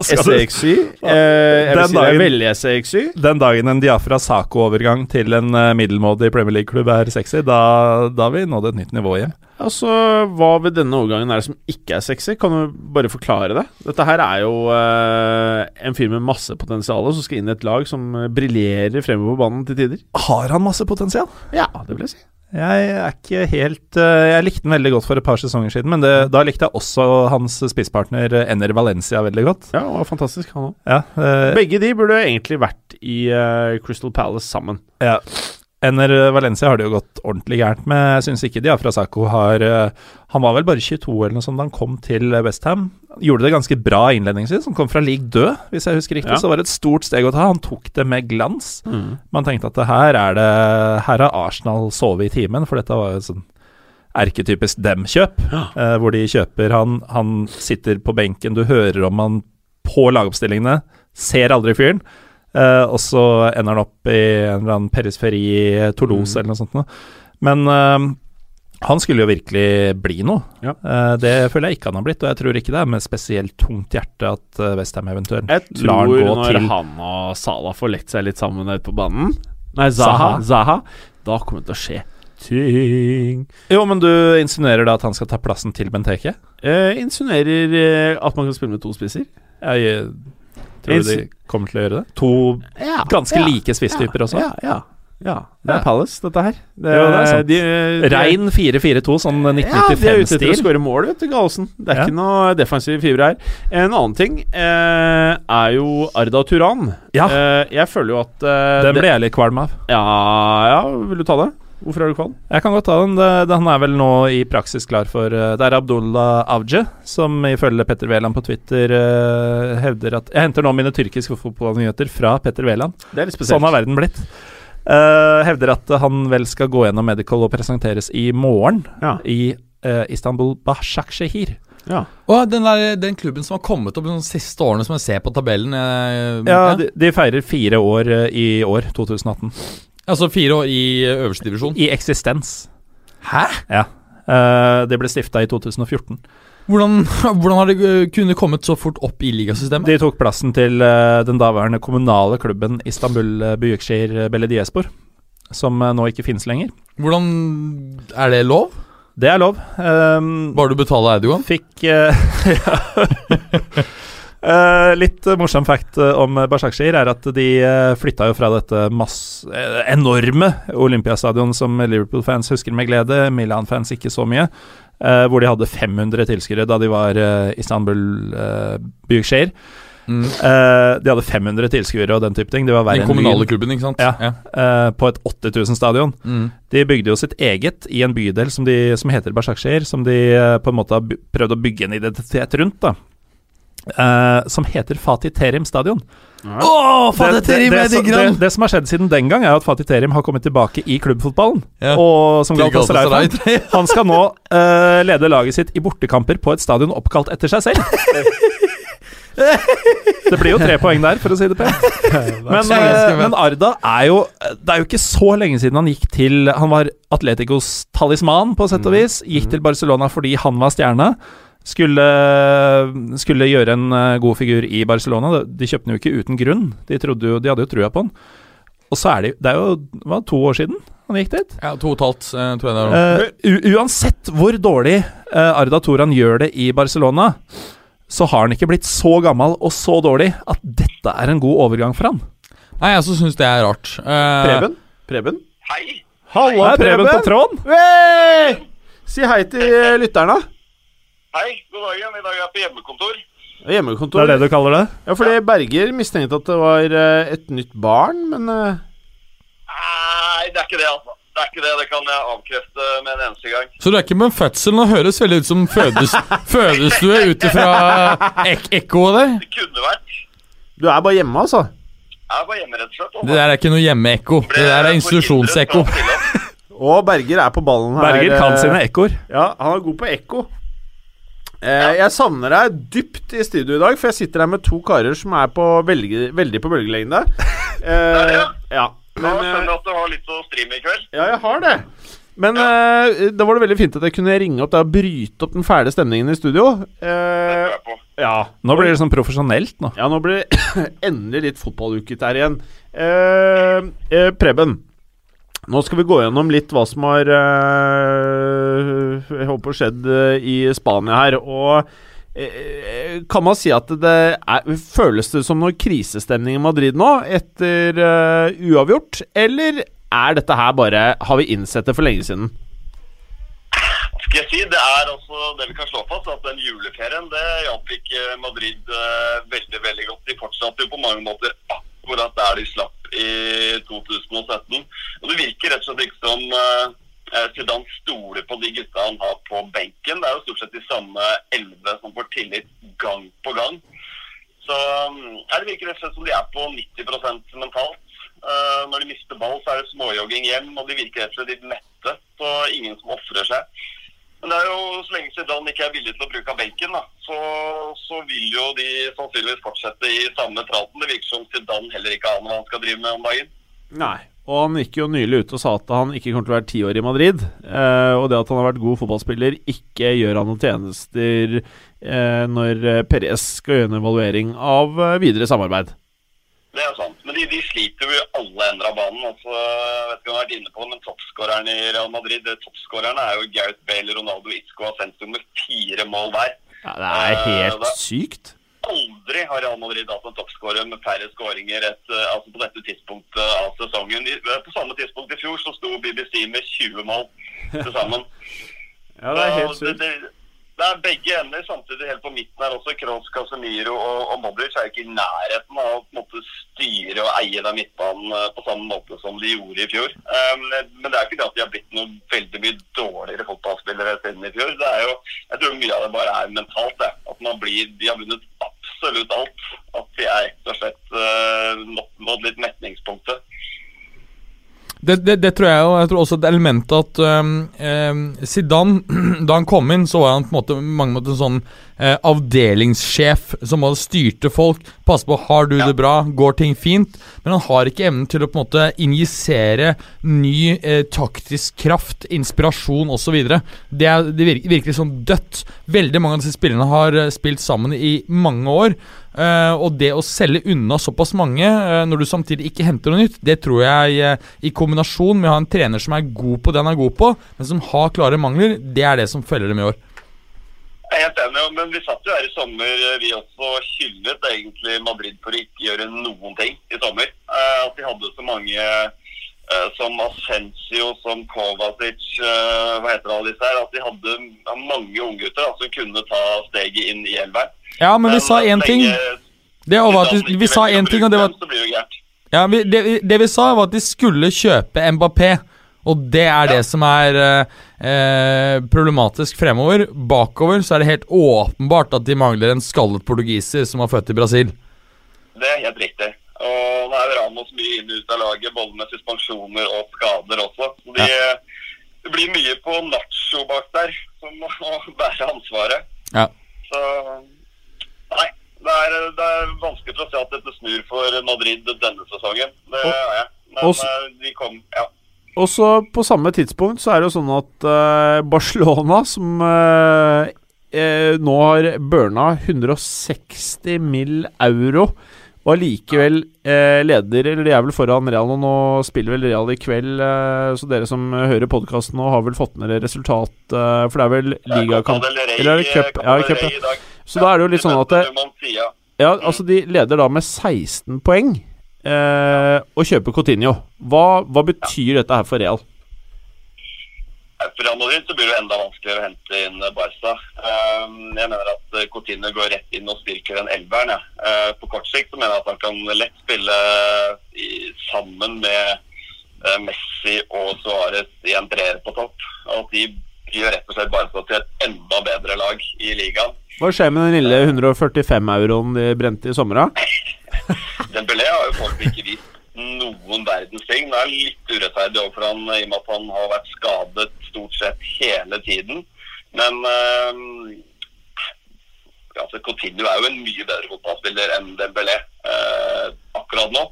SEXY? [laughs] Eh, veldig SEXY. Den dagen en Diafra Sako-overgang til en eh, middelmådig Premier League-klubb er sexy, da, da har vi nådd et nytt nivå igjen. Altså, Hva ved denne overgangen er det som ikke er sexy? Kan du bare forklare det? Dette her er jo eh, en fyr med masse potensial som skal inn i et lag som eh, briljerer fremover på banen til tider. Har han masse potensial? Ja, det vil jeg si. Jeg er ikke helt eh, Jeg likte den veldig godt for et par sesonger siden, men det, da likte jeg også hans spisspartner eh, Ener Valencia veldig godt. Ja, han var fantastisk, han òg. Ja, eh, Begge de burde egentlig vært i Crystal Palace sammen. ja. Ener Valencia har det jo gått ordentlig gærent med. Jeg syns ikke Diafra Sako har eh, Han var vel bare 22 eller noe sånt da han kom til Westham. Gjorde det ganske bra innledningsvis. Han kom fra league død, hvis jeg husker riktig. Ja. Så var det et stort steg å ta. Han tok det med glans. Man tenkte at her er det Her har Arsenal sovet i timen, for dette var jo sånn erketypisk dem-kjøp. eh, hvor de kjøper han, han sitter på benken, du hører om han på lagoppstillingene, ser aldri fyren. Eh, og så ender han opp i en eller annen periferi i Toulouse eller noe sånt. noe. Men uh, han skulle jo virkelig bli noe. Ja. Uh, det føler jeg ikke han har blitt, og jeg tror ikke det er med spesielt tungt hjerte at uh, Westham eventuelt Jeg lar tror han gå når til han og Salah får lekt seg litt sammen ute på banen Nei, Zaha. Zaha. Da kommer det til å skje ting. Jo, men du insinuerer da at han skal ta plassen til Benteke? Eh, insinuerer eh, at man kan spille med to spisser. Jeg eh, tror du de kommer til å gjøre det. To Ja, ganske ja, like spisstyper også. Ja, ja, ja. Det er Ja. Palace, dette her. Det, Jo, det er sant. De, de, Rein 4-4-2, sånn Ja, de er ute etter å 1995-stil. skåre mål, vet du, Gallosen. Det er Ja. ikke noe defensiv fiber her. En annen ting eh, er jo Arda Turan. Ja. Eh, jeg føler jo at eh, Den det- ble jeg litt kvalm av. Ja, ja, vil du ta det? Hvorfor er du kvalm? Jeg kan godt ta den. Det, det, han er vel nå i praksis klar for eh, Det er Abdullah Avje, som ifølge Petter Wæland på Twitter eh, hevder at Jeg henter nå mine tyrkiske fotballnyheter fra Petter Wæland. Det er litt spesielt. Sånn har verden blitt. Uh, hevder at han vel skal gå gjennom medical og presenteres i morgen Ja. i uh, Istanbul Bashakshehir. Ja. Og den, der, den klubben som har kommet opp de siste årene, som jeg ser på tabellen eh, Ja, de, de feirer fire år eh, i år, 2018. Altså fire år i eh, øverste divisjon. I eksistens. Hæ? Ja. Uh, det ble stifta i 2014. Hvordan, [laughs] hvordan har det eh, kunnet kommet så fort opp i ligasystemet? De tok plassen til uh, den daværende kommunale klubben Istanbul uh, Büyükşehir Belediyespor, som uh, nå ikke finnes lenger. Hvordan Er det lov? Det er lov. Um, Bare du betaler Eidogan? fikk eh, [laughs] Eh, litt eh, morsom fact eh, om Bashakshir er at de uh, flytta jo fra dette masse, eh, enorme Olympiastadion som Liverpool-fans husker med glede, Milan-fans ikke så mye, uh, hvor de hadde 500 tilskuere da de var uh, Istanbul uh, Büyükşehir. Mm. Eh, de hadde 500 tilskuere og den type ting. De var Den kommunale klubben, ikke sant? Ja. eh, på et 8000 stadion. Mm. De bygde jo sitt eget i en bydel som, de, som heter Bashakshir, som de eh, på en måte har prøvd å bygge en identitet rundt, da. Eh, som heter Fatih Terim stadion. Åh, det, det, det, som- det, det som har skjedd siden den gang, er at Fatih Terim har kommet tilbake i klubbfotballen. Ja. Og som. Galatasaray. [laughs] Han skal nå uh, lede laget sitt i bortekamper på et stadion oppkalt etter seg selv. [laughs] Det blir jo tre poeng der, for å si det pent. [laughs] Men, eh, men Arda er jo Det er jo ikke så lenge siden han gikk til Han var Atleticos talisman, på sett og vis. Gikk til Barcelona fordi han var stjerne. Skulle, skulle gjøre en eh, god figur i Barcelona. De kjøpte den jo ikke uten grunn. De, jo, de hadde jo trua på han. Og så er det, det er jo hva, to år siden han gikk dit. Ja, to og et halvt, eh, tror jeg det er. Eh, uansett hvor dårlig uh, Arda Toran gjør det i Barcelona, så har han ikke blitt så gammel og så dårlig at dette er en god overgang for han. Nei, jeg også syns det er rart. Uh, Preben? Preben? Hei. Halla, er Preben på tråden! Hey! Si hei til lytterne. Hei, god dagen. I dag er jeg på hjemmekontor. Hjemmekontor? Det er det du kaller det? Ja, fordi Berger mistenkte at det var eh, et nytt barn, men eh, Nei, det er ikke det, altså. Det er ikke det. Det kan jeg avkrefte med en eneste gang. Så du er ikke med fødsel? Nå høres veldig ut som fødes, [laughs] fødestue ut ifra ek ekkoet der. Det kunne vært. du er bare hjemme, altså? Jeg er bare hjemme, rett og slett. Også. Det der er ikke noe hjemmeekko. Det der er institusjonsekko. Og Berger er på ballen her. Berger kan eh, sine ekkoer. Ja, han er god på ekko. Eh, jeg savner deg dypt i studio i dag, for jeg sitter her med to karer som er på veldig, veldig på bølgelengde. [laughs] Eh, ja. Men, jeg skjønner eh, at du har litt å streame i kveld. ja, jeg har det. Men eh, da var det veldig fint at jeg kunne ringe opp deg og bryte opp den fæle stemningen i studio. Det Eh, tror jeg på. ja. Nå blir det sånn profesjonelt nå. ja, nå blir det [coughs] endelig litt fotballuket her igjen. Eh, eh, Preben, nå skal vi gå gjennom litt hva som har eh, Jeg håper skjedd eh, i Spania her. Og eh, kan man si at det er, føles det som noe krisestemning i Madrid nå, etter uh, uavgjort? Eller er dette her bare Har vi innsett det for lenge siden? Skal jeg si, Det er også det vi kan slå fast, at den juleferien det hjalp ikke Madrid uh, veldig veldig godt. De fortsatte jo på mange måter akkurat der de slapp i 2017. Og Det virker rett og slett ikke som eh, han stoler på de gutta han har på benken. Det er jo stort sett de samme elleve som får tillit gang på gang. Så her virker Det som de er på 90% mentalt. Eh, når de mister ball, så er det småjogging hjem, og de virker rett og slett litt mette. Så ingen som ofrer seg. Men det er jo så lenge Zidane ikke er villig til å bruke av benken, da, så, så vil jo de sannsynligvis fortsette i samme traten. Det virker som Zidane heller ikke aner hva han skal drive med om dagen. Nei. Og han gikk jo nylig ut og sa at han ikke kommer til å være ti år i Madrid. Eh, og det at han har vært god fotballspiller, ikke gjør han noen tjenester eh, når Perez skal gjøre en evaluering av eh, videre samarbeid. Det er sant. Men de, de sliter jo i alle ender av banen. Altså, jeg vet ikke om jeg har vært inne på det, men Toppskåreren i Real Madrid toppskårerne er jo Gaut Bale, Ronaldo Isco og sendt med fire mål hver. Ja, det er Eh, helt det- sykt. Aldri har Real Madrid hatt en toppskårer med færre skåringer eh, altså på dette tidspunktet av sesongen. Eh, på samme tidspunkt i fjor så sto BBC med 20 mål til sammen. [laughs] Ja, det er helt sykt. det, det, det er begge ender, samtidig helt på midten her også. Kroos, Casemiro og, og Modric er ikke i nærheten av å måte styre og eie den midtbanen eh, på samme måte som de gjorde i fjor. Um, men det er ikke det at de har blitt noe veldig mye dårligere fotballspillere siden i fjor. Det er jo, jeg tror mye av det bare er mentalt. Det. At man blir, De har vunnet absolutt alt. At jeg rett og slett nådd nådd litt metningspunktet. Det, det, det tror jeg jo. Jeg tror også et element at um, um, Zidane, [clears throat] da han kom inn, så var han på en måte, mange måter en sånn uh, avdelingssjef som hadde styrte folk. Passe på, har du det bra, går ting fint? Men han har ikke evnen til å på en måte injisere ny uh, taktisk kraft, inspirasjon osv. Det, er- det virker, virker sånn dødt. Veldig mange av disse spillerne har eh, spilt sammen i mange år. Eh, og det å selge unna såpass mange uh, når du samtidig ikke henter noe nytt, det tror jeg uh, i kombinasjon med å ha en trener som er god på det han er god på, men som har klare mangler, det er det som feller dem i år. Jeg er helt enig, men vi satt jo her i sommer, vi også hyllet egentlig Madrid for å ikke gjøre noen ting i sommer. At de hadde så mange som Ascencio, som Kovacic, hva heter alle disse her, at de hadde mange unggutter som kunne ta steget inn i elveren. Ja, men vi sa én ting. Det var at vi, vi sa én ting, og det var. Ja, vi, det, det vi sa, var at de skulle kjøpe Mbappé. Og det er det som er eh, problematisk fremover. Bakover så er det helt åpenbart at de mangler en skallet portugiser som var født i Brasil. Det er helt riktig. Og nå er Ramos mye inn og ut av laget, både med suspensjoner og skader også. Så de, Det blir mye på Nacho bak der, som må [laughs] bære ansvaret. Ja. Så. Det er, det er vanskelig å se at dette snur for Madrid denne sesongen. Det er jeg. Men og eh, de kom Ja. Og så på samme tidspunkt så er det jo sånn at eh, Barcelona, som eh, nå har burna 160 mill. euro, og allikevel eh, leder Eller de er vel foran Real nå, spiller vel Real i kveld, eh, så dere som hører podkasten nå, har vel fått med dere resultat, eh, for det er vel ligakamp Eller er det cup? Ja, cup, ja. I ja, Så da er det jo litt sånn at. Ja, altså de leder da med 16 poeng eh, og kjøper Coutinho. Hva, hva betyr dette her for Real? For Real Madrid så blir det enda vanskeligere å hente inn Barca. Um, Jeg mener at eh, Coutinho går rett inn og styrker den elveren. Ja. Eh, På kort sikt så mener jeg at han kan lett spille i, sammen med eh, Messi og Suárez i en treer på topp. Og at de gjør rett og slett Barca til et enda bedre lag i ligaen. Hva skjer med den lille 145-euroen de brente i sommer? da? [laughs] Dembélé har jo folk ikke vist noen verdens ting. Det er litt urettferdig overfor han i og med at han har vært skadet stort sett hele tiden. Men øh, altså Coutinho er jo en mye bedre fotballspiller enn Dembélé øh, akkurat nå.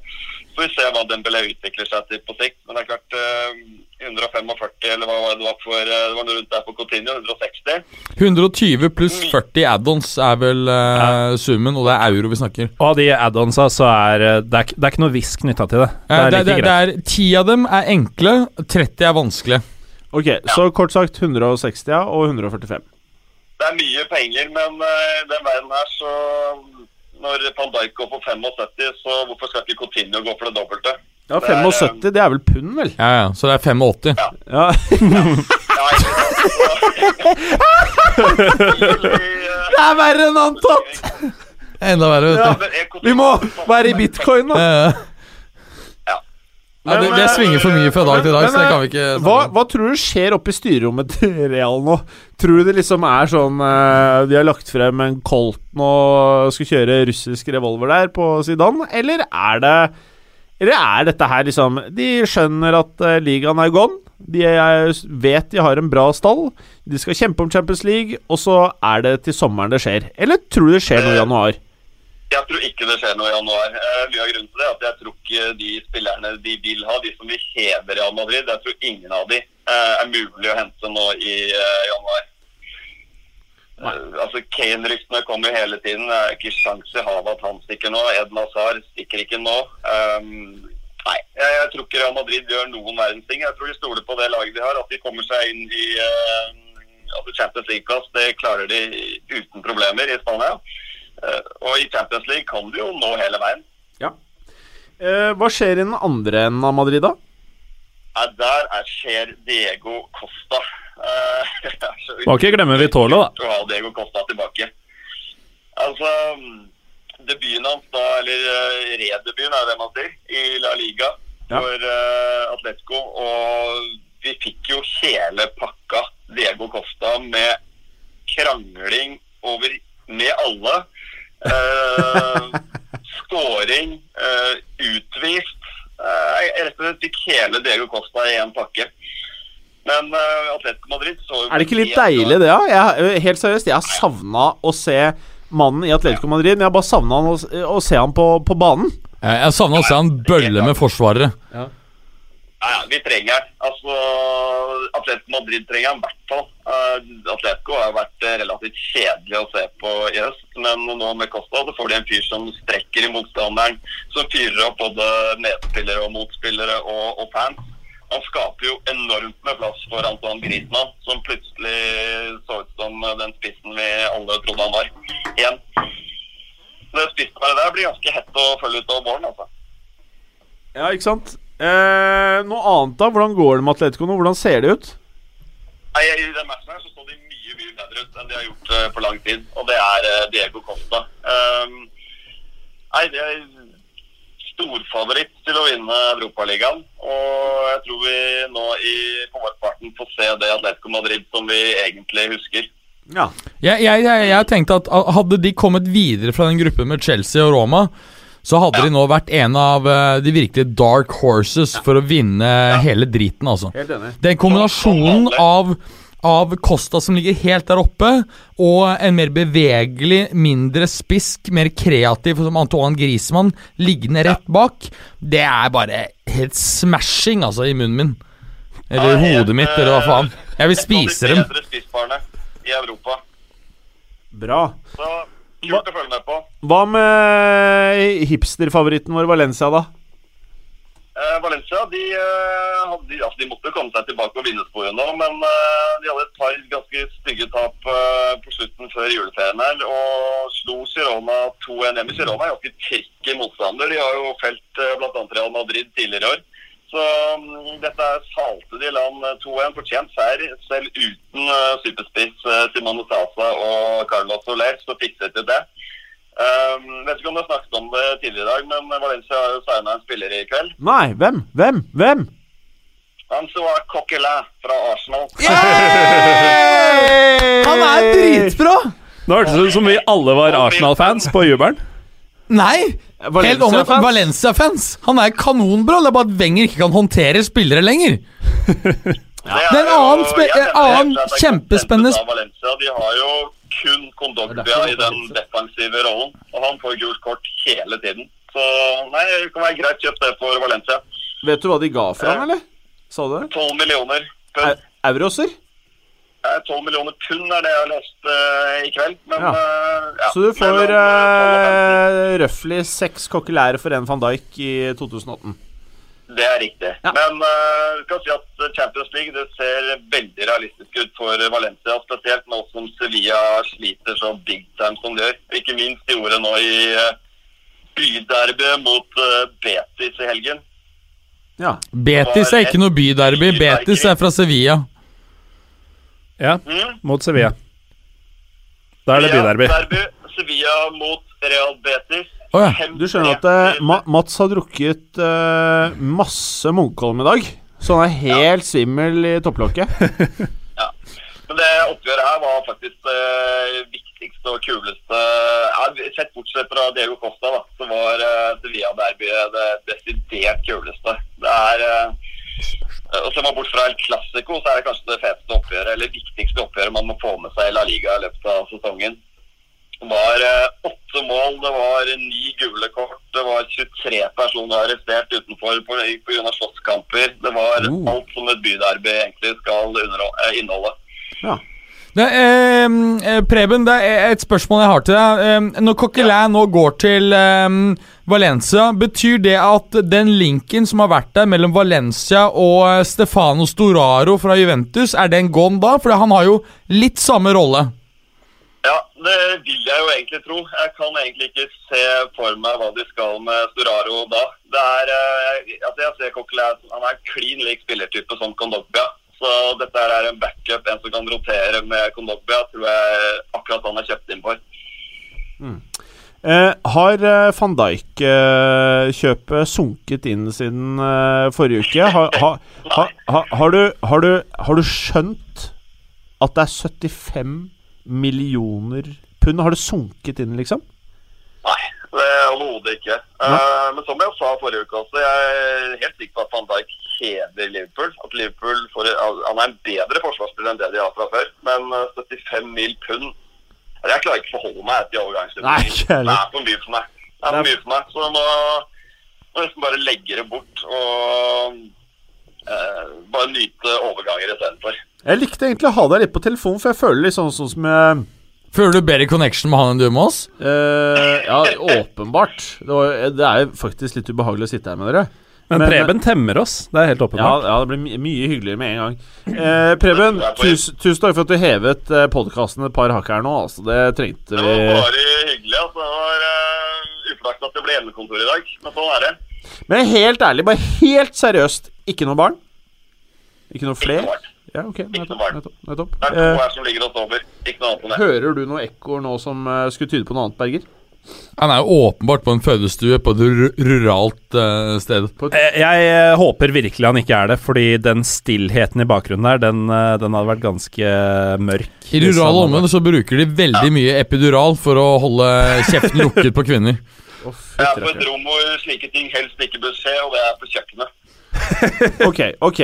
Så vi se hva Dembélé utvikler seg til på sikt. Men det er klart eh, 145, eller hva var det var for eh, Det var rundt der på Coutinho. 160. 120 pluss 40 add-ons er vel eh, summen, og det er euro vi snakker. Og av de add-onsa så er eh, det er, det er ikke noe visk knytta til det. Det er det, like det, er, 10 av dem er enkle, 30 er vanskelige. Ok, så kort sagt 160 ja, og 145. Det er mye penger, men uh, den verden her så Når van Dijk går for 75, så hvorfor skal ikke Coutinho gå for det dobbelte? Ja, 75, det er vel pund, vel? Ja, ja, Så det er 85. Ja. Ja, Det er verre enn antatt! Enda verre, vet du. Vi må være i bitcoin, da. Eh, Ja. Det, det svinger for mye fra dag til dag, så det kan vi ikke Hva, hva tror du skjer oppe i styrerommet til Real nå? Tror du det liksom er sånn eh, De har lagt frem en Colton og skal kjøre russisk revolver der på Zidane, eller er det Eller er dette her liksom De skjønner at eh, ligaen er gone. De er, vet de har en bra stall. De skal kjempe om Champions League, og så er det til sommeren det skjer. Eller tror du det skjer noe i januar? Jeg tror ikke det skjer noe i januar. Eh, mye av grunnen til det er at jeg tror ikke de spillerne de vil ha, de som vil heve Real Madrid, jeg tror ingen av de eh, er mulig å hente nå i eh, januar. Eh, altså Kane-ryktene kommer hele tiden. Det er ikke sjans i havet at han stikker nå. Eden Hazard stikker ikke nå. Um, nei, jeg, jeg tror ikke Real Madrid gjør noen verdens ting. Jeg tror de stoler på det laget de har, at de kommer seg inn i uh, altså Champions League-plass. Det klarer de uten problemer i Spania. Eh, og i Champions League kan du jo nå hele veien. Eh, hva skjer i den andre enden av Madrid, da? Nei, der er, skjer Diego Costa. Eh, [laughs] Må ikke glemme Vitola, da. å ha Diego Costa tilbake. Altså, debuten hans da, eller redebuten er det man sier, i La Liga Ja. for eh, Atletico. Og vi fikk jo hele pakka Diego Costa med krangling over med alle. Eh, scoring, eh, utvist. Eh, jeg rett og slett fikk hele Diego Costa i én pakke. Men eh, Atletico Madrid så jo Er det ikke litt deilig, det, da? Jeg, helt seriøst, jeg har savna å se mannen i Atletico Madrid, men jeg har bare savna å, å se han på, på banen. Eh, Jeg savna å se han bølle med forsvarere. Ja, ja, vi trenger den. Altså, Atletico Madrid trenger den i hvert fall. Uh, Atletico har vært eh, relativt kjedelig å se på i Øst men nå med Costa så får de en fyr som strekker i motstanderen, som fyrer opp både medspillere og motspillere og, og fans. Han skaper jo enormt med plass for Antoine Griezmann, som plutselig så ut som den spissen vi alle trodde han var. Igjen. Det spissparet der blir ganske hett å følge ut av våren, altså. Ja, ikke sant? Eh, noe annet, da? Hvordan går det med Atletico nå? Hvordan ser det ut? Nei, I den matchen her så så de mye mye bedre ut enn de har gjort uh, på lang tid. Og det er uh, Diego Costa. Um, nei, det er storfavoritt til å vinne Europaligaen. Og jeg tror vi nå i vårparten får se det Atletico Madrid som vi egentlig husker. Ja. Jeg, jeg, jeg, jeg tenkte at hadde de kommet videre fra den gruppen med Chelsea og Roma, så hadde de nå vært en av eh, de virkelige dark horses for å vinne hele driten, altså. Helt enig. Den kombinasjonen av, av Costa som ligger helt der oppe, og en mer bevegelig, mindre spisk, mer kreativ som Antoine Griezmann liggende rett bak, det er bare helt smashing, altså, i munnen min. Eller i hodet mitt, eller hva faen. Jeg vil spise dem. i Europa. Bra. Så kult å følge med på. Hva med hipsterfavoritten vår Valencia, da? Eh, Valencia de, eh, hadde, altså, de måtte komme seg tilbake og vinne sporet nå, men eh, de hadde et par ganske stygge tap eh, på slutten før juleferien her, og slo Girona 2-1 hjemme. Girona er ganske i motstander. De har jo felt bl.a. Real Madrid tidligere i år. Så mm, dette er salte de land eh, 2-1. Fortjent seier, selv uten uh, superspiss uh, Simone Sasa og Carlos Soler, så fikset de det. Um, vet ikke om du har snakket om det tidligere i dag, men Valencia har jo signa en spiller i kveld. Nei, hvem? Hvem? Hvem? Han som var Coquelin fra Arsenal. [laughs] Han er dritbra! Nå hørtes det ut som vi alle var Arsenal-fans på jubelen. Nei! Valencia-fans? Valencia-fans. Han er kanonbra. Det er bare at Wenger ikke kan håndtere spillere lenger. [laughs] Er Det er en annen spe- mener annen det kjempespennende Valencia. De har jo kun Kondogbia i den defensive rollen, og han får gult kort hele tiden. Så nei, det kan være greit kjøpt det for Valencia. Vet du hva de ga for han, eller? Sa du det? 12 millioner Euroser? Eh, 12 millioner pund er det jeg har lest uh, i kveld. Men, Ja. Uh, ja. Så du får Mellom, eh, 12 og 15. uh, røftlig seks kokkelære for en van Dijk i 2018. Det er riktig. Ja. Men uh, skal si at Champions League det ser veldig realistisk ut for Valencia. Spesielt nå som Sevilla sliter så big time som de gjør. Ikke minst de gjorde nå i uh, byderbyet mot uh, Betis i helgen. Ja. Betis er ikke noe byderby. Betis er fra Sevilla. Ja, Mm? mot Sevilla. Da er det byderby. Derby. Sevilla mot Real Betis. Oh, ja. Du skjønner at uh, Mats har drukket uh, masse Munkholm i dag, så han er helt svimmel i topplokket. [laughs] Men det oppgjøret her var faktisk det viktigste og kuleste ja, Sett bortsett fra Diego Costa, da, så var uh, Sevilla-derbyet det desidert kuleste. Det er uh, Og ser man bort fra El Clásico, så er det kanskje det feteste oppgjøret, eller viktigste oppgjøret man må få med seg i La Liga i løpet av sesongen. Det var eh, åtte mål, det var ni gule kort, det var 23 personer arrestert utenfor pga. slåsskamper. Det var Oh. alt som et byderby egentlig skal inneholde. Ja. Det, eh, eh, Preben, det er et spørsmål jeg har til deg. Eh, når Coquelin nå går til eh, Valencia, betyr det at den linken som har vært der mellom Valencia og eh, Stefano Storaro fra Juventus, er den gone da? For han har jo litt samme rolle. Ja, det vil jeg jo egentlig tro. Jeg kan egentlig ikke se for meg hva de skal med Storaro da. Det er, eh, altså jeg ser Coquelin, han er klin lik spillertype som Kondogbia. Så dette her er en backup, en som kan rotere med Kondogbia, tror jeg akkurat han er kjøpt inn for. Eh, har eh, van Dijk-kjøpet sunket inn siden eh, forrige uke? Har, ha, ha, ha, har, du, har, du, har du skjønt at det er 75 millioner pund? Har det sunket inn, liksom? Nei, det er overhodet ikke. Uh, men som jeg sa forrige uke også, jeg er helt sikker på at van Dijk kjeder Liverpool. At Liverpool får, Han er en bedre forsvarsspiller enn det de har fra før, men eh, 75 mil pund Jeg klarer ikke å forholde meg etter Nei, overgangsstillingen. Det er for mye for meg. Det er for mye for meg. Så nå må jeg nesten bare legge det bort og eh, bare nyte overganger istedenfor. Jeg likte egentlig å ha deg litt på telefonen, for jeg føler litt sånn, sånn som jeg Føler du bedre connection med han enn du med oss? Uh, Ja, åpenbart. Det, var, det er jo faktisk litt ubehagelig å sitte her med dere. Men, Men- Preben temmer oss, det er helt åpenbart. ja det blir my mye hyggeligere med en gang. Eh, Preben, tus, tusen takk for at du hevet eh, podkasten et par hakk her nå. Altså, det trengte Det var bare hyggelig. Altså. Det var uh, uflaks at det ble hjemmekontor i dag, men sånn er det. Men helt ærlig, bare helt seriøst, ikke noe barn? Ikke noe Ikke flere? noe barn. Ja, ok, nettopp. nettopp, nettopp. Det er to Eh, her som ligger og sover. Ikke noe annet enn det. hører du noe ekkoer nå som eh, skulle tyde på noe annet, Berger? Han er jo åpenbart på en fødestue på et ruralt uh, sted. Jeg, jeg eh, håper virkelig han ikke er det, fordi den stillheten i bakgrunnen der, den, eh, den hadde vært ganske mørk. I rurale områder så bruker de veldig mye epidural for å holde kjeften lukket på kvinner. Oh, Jeg er på et rom hvor slike ting helst ikke bør skje, og det er på kjøkkenet. [laughs] [laughs] Ok, ok.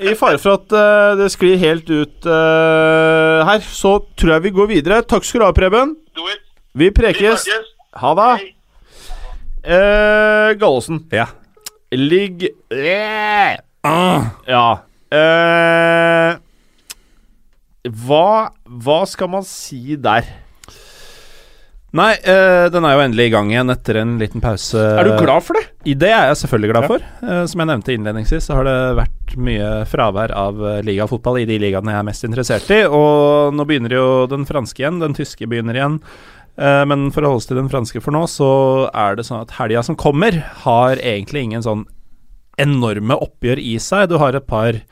I fare for at uh, det sklir helt ut uh, her, så tror jeg vi går videre. Takk skal du ha, Preben. Do it. Vi prekes. Ha det. Eh, Gallosen. Ja. Ligg yeah. Ah, Ja. Eh, hva, hva skal man si der? Nei, øh, den er jo endelig i gang igjen etter en liten pause. Er du glad for det? I det er jeg selvfølgelig glad for. Uh, som jeg nevnte innledningsvis, så har det vært mye fravær av uh, ligafotball i de ligaene jeg er mest interessert i. Og nå begynner jo den franske igjen, den tyske begynner igjen. Eh, men for å holde oss til den franske for nå, så er det sånn at helga som kommer, har egentlig ingen sånn enorme oppgjør i seg. Du har et par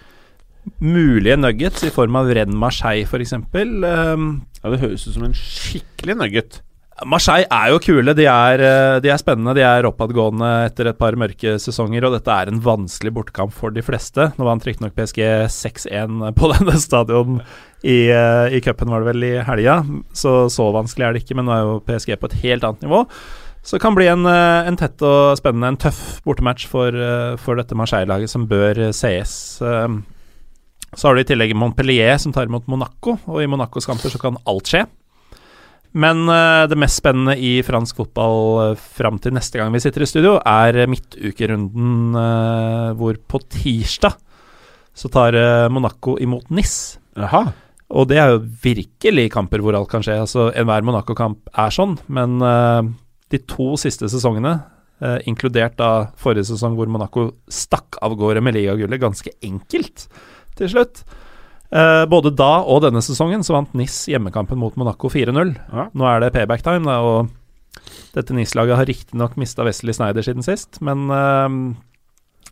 mulige nuggets i form av Renn Marseille, f.eks. Um, Ja, Det høres ut som en skikkelig nugget. Marseille er jo kule. De er, eh, de er spennende. De er oppadgående etter et par mørke sesonger, og dette er en vanskelig bortekamp for de fleste. Nå vant riktignok PSG 6-1 på [laughs] denne stadion i, eh, i cupen, var det vel, i helga. Så så vanskelig er det ikke, men nå er jo PSG på et helt annet nivå. Så det kan bli en, eh, en tett og spennende, en tøff bortematch for, eh, for dette Marseille-laget, som bør sees. Så har du i tillegg Montpellier, som tar imot Monaco, og i Monacos kamper så kan alt skje. Men det mest spennende i fransk fotball fram til neste gang vi sitter i studio, er midtukerunden hvor på tirsdag så tar Monaco imot NIS. Jaha. Og det er jo virkelig kamper hvor alt kan skje. Altså Enhver Monaco-kamp er sånn, men uh, de to siste sesongene, uh, inkludert da forrige sesong hvor Monaco stakk av gårde med ligagullet ganske enkelt til slutt. uh, både da og denne sesongen så vant NIS hjemmekampen mot Monaco 4-0. Ja. Nå er det payback time, da, og dette NIS-laget har riktignok mista Wesley Snyder siden sist, men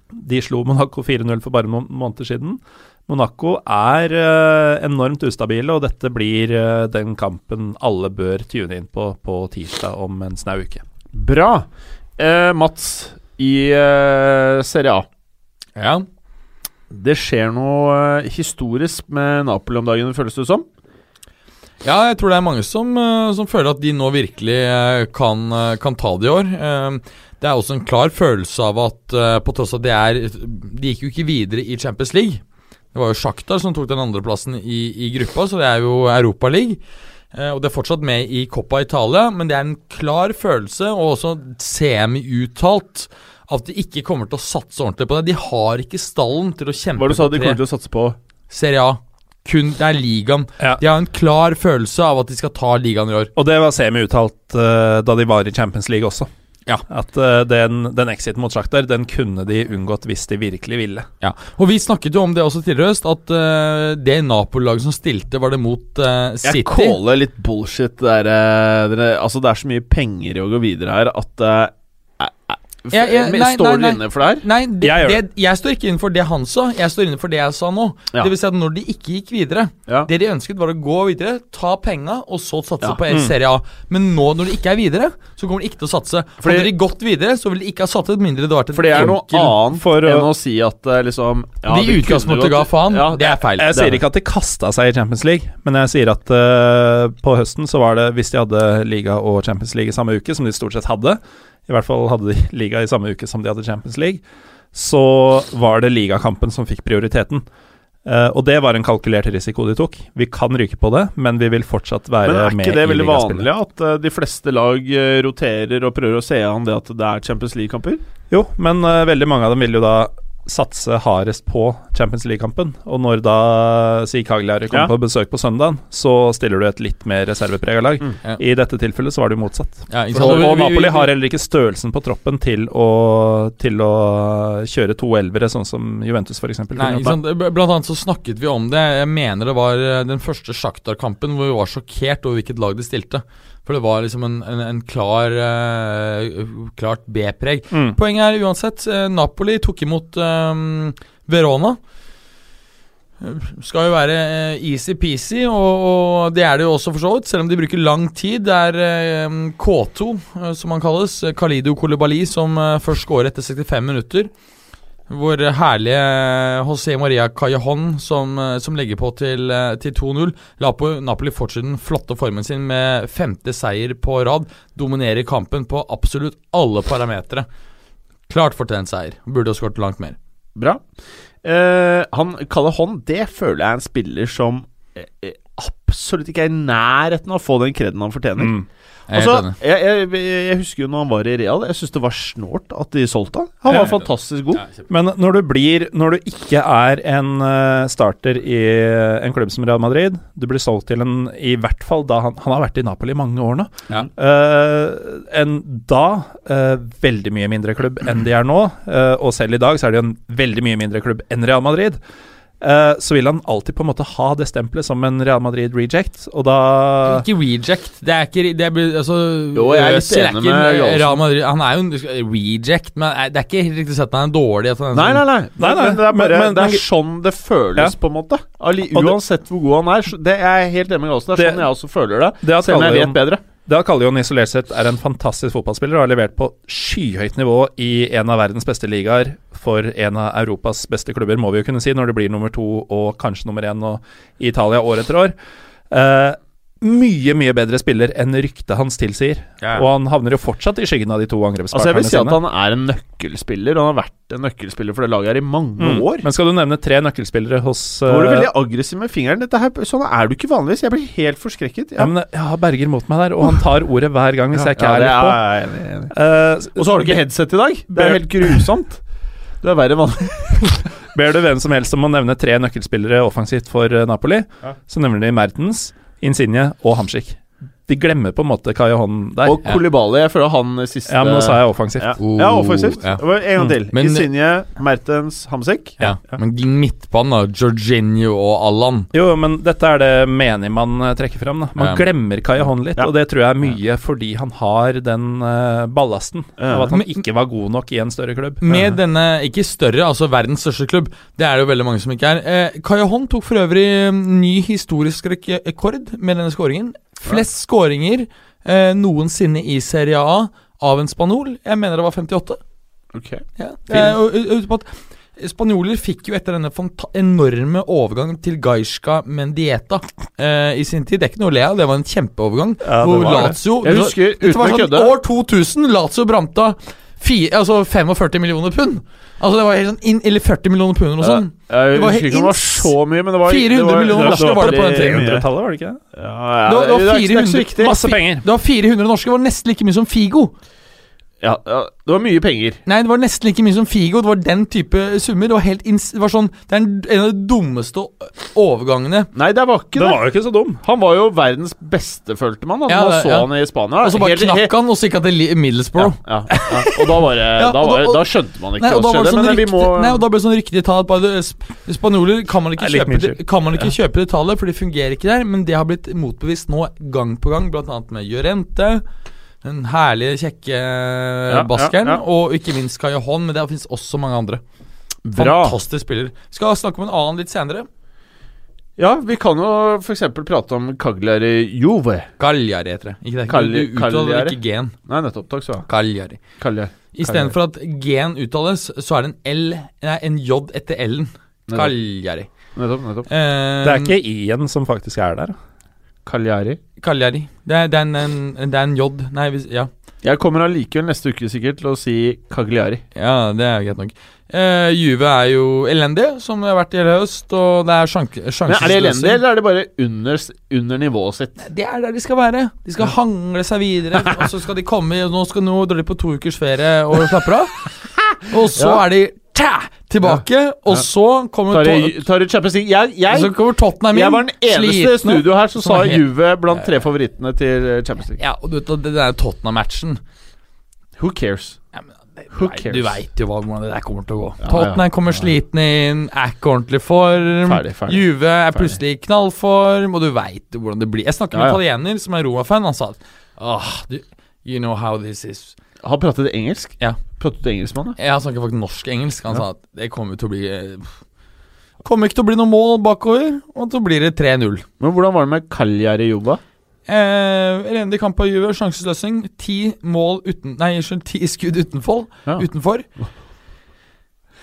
De slo Monaco 4-0 for bare noen måneder siden. Monaco er eh, enormt ustabile, og dette blir eh, den kampen alle bør tune inn på på tirsdag om en snau uke. Bra. Eh, Mats, i eh, Serie A. Ja. Det skjer noe eh, historisk med Napoli om dagen, føles det som? Ja, jeg tror det er mange som, som føler at de nå virkelig kan, kan ta det i år. Det er også en klar følelse av at på tross av at de er De gikk jo ikke videre i Champions League. Det var jo Shakhtar som tok den andreplassen i, i gruppa, så det er jo Europaliga. Eh, og det er fortsatt med i Coppa Italia, men det er en klar følelse, og også semi-uttalt, at de ikke kommer til å satse ordentlig på det. De har ikke stallen til å kjempe Hva du sa de kommer til å satse på? Serie A. Kun det er ligaen. Ja. De har en klar følelse av at de skal ta ligaen i år. Og det var semi-uttalt uh, da de var i Champions League også. Ja. At uh, den, den exiten mot Shakhtar, den kunne de unngått hvis de virkelig ville. Ja, og Vi snakket jo om det også tidligere i høst, at uh, det Napoli-laget som stilte, var det mot uh, City. Jeg caller litt bullshit. Der, er, eh, dere, altså, det er så mye penger i å gå videre her at Jeg- jeg- nei, Står du inne for det her? Nei, det, Jeg det, jeg står ikke innenfor det han sa, jeg står innenfor det jeg sa nå. Ja. Det vil si at når de ikke gikk videre Ja. Det de ønsket, var å gå videre, ta penga, og så satse Ja. på en Serie A. Men nå, når de ikke er videre, så kommer de ikke til å satse. Fordi- Hadde de gått videre, så ville de ikke ha satset mindre det var til For det er noe annet For å- enn å si at eh, liksom ja, De utgangspunktet ga faen, Ja, det er feil. Jeg er sier ikke at de kasta seg i Champions League, men jeg sier at uh, på høsten så var det, hvis de hadde liga og Champions League i samme uke, som de stort sett hadde, i hvert fall hadde de liga i samme uke som de hadde Champions League, så var det ligakampen som fikk prioriteten. Uh, og det var en kalkulert risiko de tok. Vi kan ryke på det, men vi vil fortsatt være med i ligaspillet. Men er ikke det veldig vanlig at uh, de fleste lag eh, roterer og prøver å se an det at det er Champions League-kamper? Jo, men veldig mange av dem vil jo da satse hardest på Champions League-kampen. Og når da si Cagliari kommer Ja. på besøk på søndagen, så stiller du et litt mer reserveprega lag. Mm. Ja. I dette tilfellet så var det jo motsatt. Ja, For, Og, og Napoli har heller ikke størrelsen på troppen til å, til å kjøre to elvere, sånn som Juventus f.eks. Blant annet så snakket vi om det. Jeg mener det var eh, den første Shakhtar-kampen hvor vi var sjokkert over hvilket lag de stilte. For det var liksom en, en, en klar uh, klart B-preg. Mm. Poenget er uansett eh, Napoli tok imot um, Verona. Skal jo være eh, easy-peasy, og, og det er det jo også for så vidt. Selv om de bruker lang tid. Det er eh, K2, eh, som han kalles. Kalidio Kolibali, som først skårer etter 65 minutter. Vår herlige José Maria Callejon som, eh, som legger på til, eh, til 2-0. La på Napoli fortsette den flotte formen sin med femte seier på rad. Dominerer kampen på absolutt alle parametere. Klart fortjent seier. Burde ha skåret langt mer. Bra. Eh, han Kalle det føler jeg er en spiller som absolutt ikke er i nærheten av å få den kreden han fortjener. Mm. Jeg Altså, jeg, jeg, jeg husker jo når han var i Real, jeg syns det var snålt at de solgte han. Han var fantastisk god. Men når du blir Når du ikke er en eh, starter i en klubb som Real Madrid, du blir solgt til en I hvert fall da han, han har vært i Napoli i mange år nå. Ja. Uh, en da uh, veldig mye mindre klubb enn de er nå, uh, og selv i dag så er det jo en veldig mye mindre klubb enn Real Madrid. Eh, så vil han alltid på en måte ha det stempelet som en Real Madrid reject, og da Ikke reject. Det er ikke det er, altså, Jo, jeg er litt Øzil enig med. Real Madrid. Han er jo en reject, men det er ikke helt riktig sett at han er dårlig. Nei, sånn- nei, nei. Nei, nei, Men det er, bare, men- det er sånn det føles, Ja. på en måte. Ali, uansett hvor god han er. Det er jeg helt enig med Galsen. Det er Det- sånn jeg også føler det. Det Selv om jeg vet bedre. Det at Kallion isolert sett er en fantastisk fotballspiller og har levert på skyhøyt nivå i en av verdens beste ligaer for en av Europas beste klubber, må vi jo kunne si, når det blir nummer to og kanskje nummer én i Italia år etter år. Eh, mye, mye bedre spiller enn ryktet hans tilsier. Ja. Og han havner jo fortsatt i skyggen av de to Altså Jeg vil si at han er en nøkkelspiller. Og han har vært en nøkkelspiller for det laget her i mange Mm. år. Men skal du nevne tre nøkkelspillere hos Nå var du eh, veldig aggressiv med fingeren. Dette her, sånn er du ikke vanligvis. Jeg blir helt forskrekket. ja, men Jeg har Berger mot meg der, og han tar ordet hver gang hvis jeg ikke Ja, er litt på. Eh, Og så har du ikke headset i dag. Det er helt grusomt. Du er verre enn vanlig. [laughs] Ber du hvem som helst om å nevne tre nøkkelspillere offensivt for Napoli, Napoli, så nevner de Mertens, Insigne og Hamsik. De glemmer på en måte Kajon der. Og Kolibali, jeg føler han siste ja, men nå sa jeg offensivt. ja. Oh, ja, offensivt. ja. En gang til. Men- Isinje, Mertens, Hamsik. Ja. Men midtbanen, da. Jorginho og Allan. Jo, men dette er det menig man eh, trekker frem. Da. Man Ja. glemmer Johan litt, Ja. og det tror jeg er mye fordi han har den eh, ballasten Ja. av at han Men- ikke var god nok i en større klubb. Med denne, ikke større, altså verdens største klubb. Det er det jo veldig mange som ikke er. Eh, Kajahan tok for øvrig mm, ny historisk rekord med denne skåringen. Flest skåringer eh, noensinne i Serie A av en spanjol. Jeg mener det var 58. Ok ja. eh, og, og, og, Spanjoler fikk jo etter denne enorme overgangen til Gaisca Mendieta eh, i sin tid. Det er ikke noe å le av, det var en kjempeovergang. Ja, det var Lazio, det. Jeg husker, uten å sånn, kødde År 2000, Lazio Branta 4, altså 45 millioner pund! Altså det var helt sånn inn, Eller 40 millioner pund eller noe sånt. Ja, jeg husker ikke om det var så mye, men det var 400 millioner norske var det på den tiden det var, det, var 400, det, er ikke så viktig. Masse penger. Det var 400 norske, det var nesten like mye som Figo. Ja, ja, det var mye penger. Nei, det var nesten like mye som Figo. Det var den type summer. Det var helt ins Det var sånn Det er en, en av de dummeste overgangene. Nei, det var ikke det. det. var jo ikke så dum. Han var jo verdens beste, følte man, da Ja, man så ja. han i Spania. Og så bare Helt- knakk han, og så gikk han til Middlesbrough. ja, ja. Og da, var det, Ja, da, og var, da- det- da skjønte man ikke Nei, hva som skjedde. sånn Men vi rykte, må nei, og da ble det sånn riktig tall at sp spanjoler kan man ikke, kjøpe, det, kan man ikke kjøpe det tallet, for det fungerer ikke der. Men det har blitt motbevist nå gang på gang, annet med Llorente. Den herlige, kjekke baskeren. ja. Og ikke minst Cajon, men det finnes også mange andre. Bra. Fantastisk spiller. Skal snakke om en annen litt senere. Ja, vi kan jo f.eks. prate om Cagliari Juve. Cagliari heter det. Ikke det. Kalli, du uttaler ikke G-en. Nei, nettopp. Takk skal du ha. Cagliari. Cagliari. Istedenfor at G-en uttales, så er det en L Nei, en J etter L-en. Kagliari Cagliari. Nettopp. nettopp. Eh, Det er ikke I-en som faktisk er der. Cagliari. Cagliari. Det er, det er, en, en, det er en J. Nei, hvis, ja. Jeg kommer allikevel neste uke sikkert til å si Cagliari. ja, det er greit nok. Uh, Juve er jo elendig, som det har vært i hele høst, og det er sjank Men. Er det elendig, eller er det bare under, under nivået sitt? Det er der de skal være. De skal hangle seg videre, [laughs] og så skal de komme Nå skal nå drar de på to ukers ferie og slapper av. [laughs] Og så Ja. er de tja, tilbake, og så kommer Tar du- tar Champions League? Jeg, og så kommer Tottenham inn. jeg var den eneste i studio her som sa Juve blant tre favorittene til eh, Champions League. Ja, og du vet, at det der Tottenham-matchen Who cares? ja, men det- Who veit- cares? du veit jo hvordan det der kommer til å gå. Ja, Tottenham ja. kommer slitne inn, er ikke ordentlig form. Ferdig, ferdig. Juve er Ferdig. plutselig i knallform, og du veit hvordan det blir. Jeg snakker med Ja, en italiener som er Roma-fan. Han sa at oh, You know how this is. Han pratet engelsk? Ja. Pratet du engelsk med han? Jeg snakker faktisk norsk-engelsk. Han Ja. sa at det kommer til å bli eh, Kommer ikke til å bli noe mål bakover, og så blir det 3-0. Men hvordan var det med Cagliari Juve? Eh, Elendig kamp av Juve, sjanseløsning. Ti mål uten Nei, unnskyld, ti skudd utenfor. Ja. utenfor.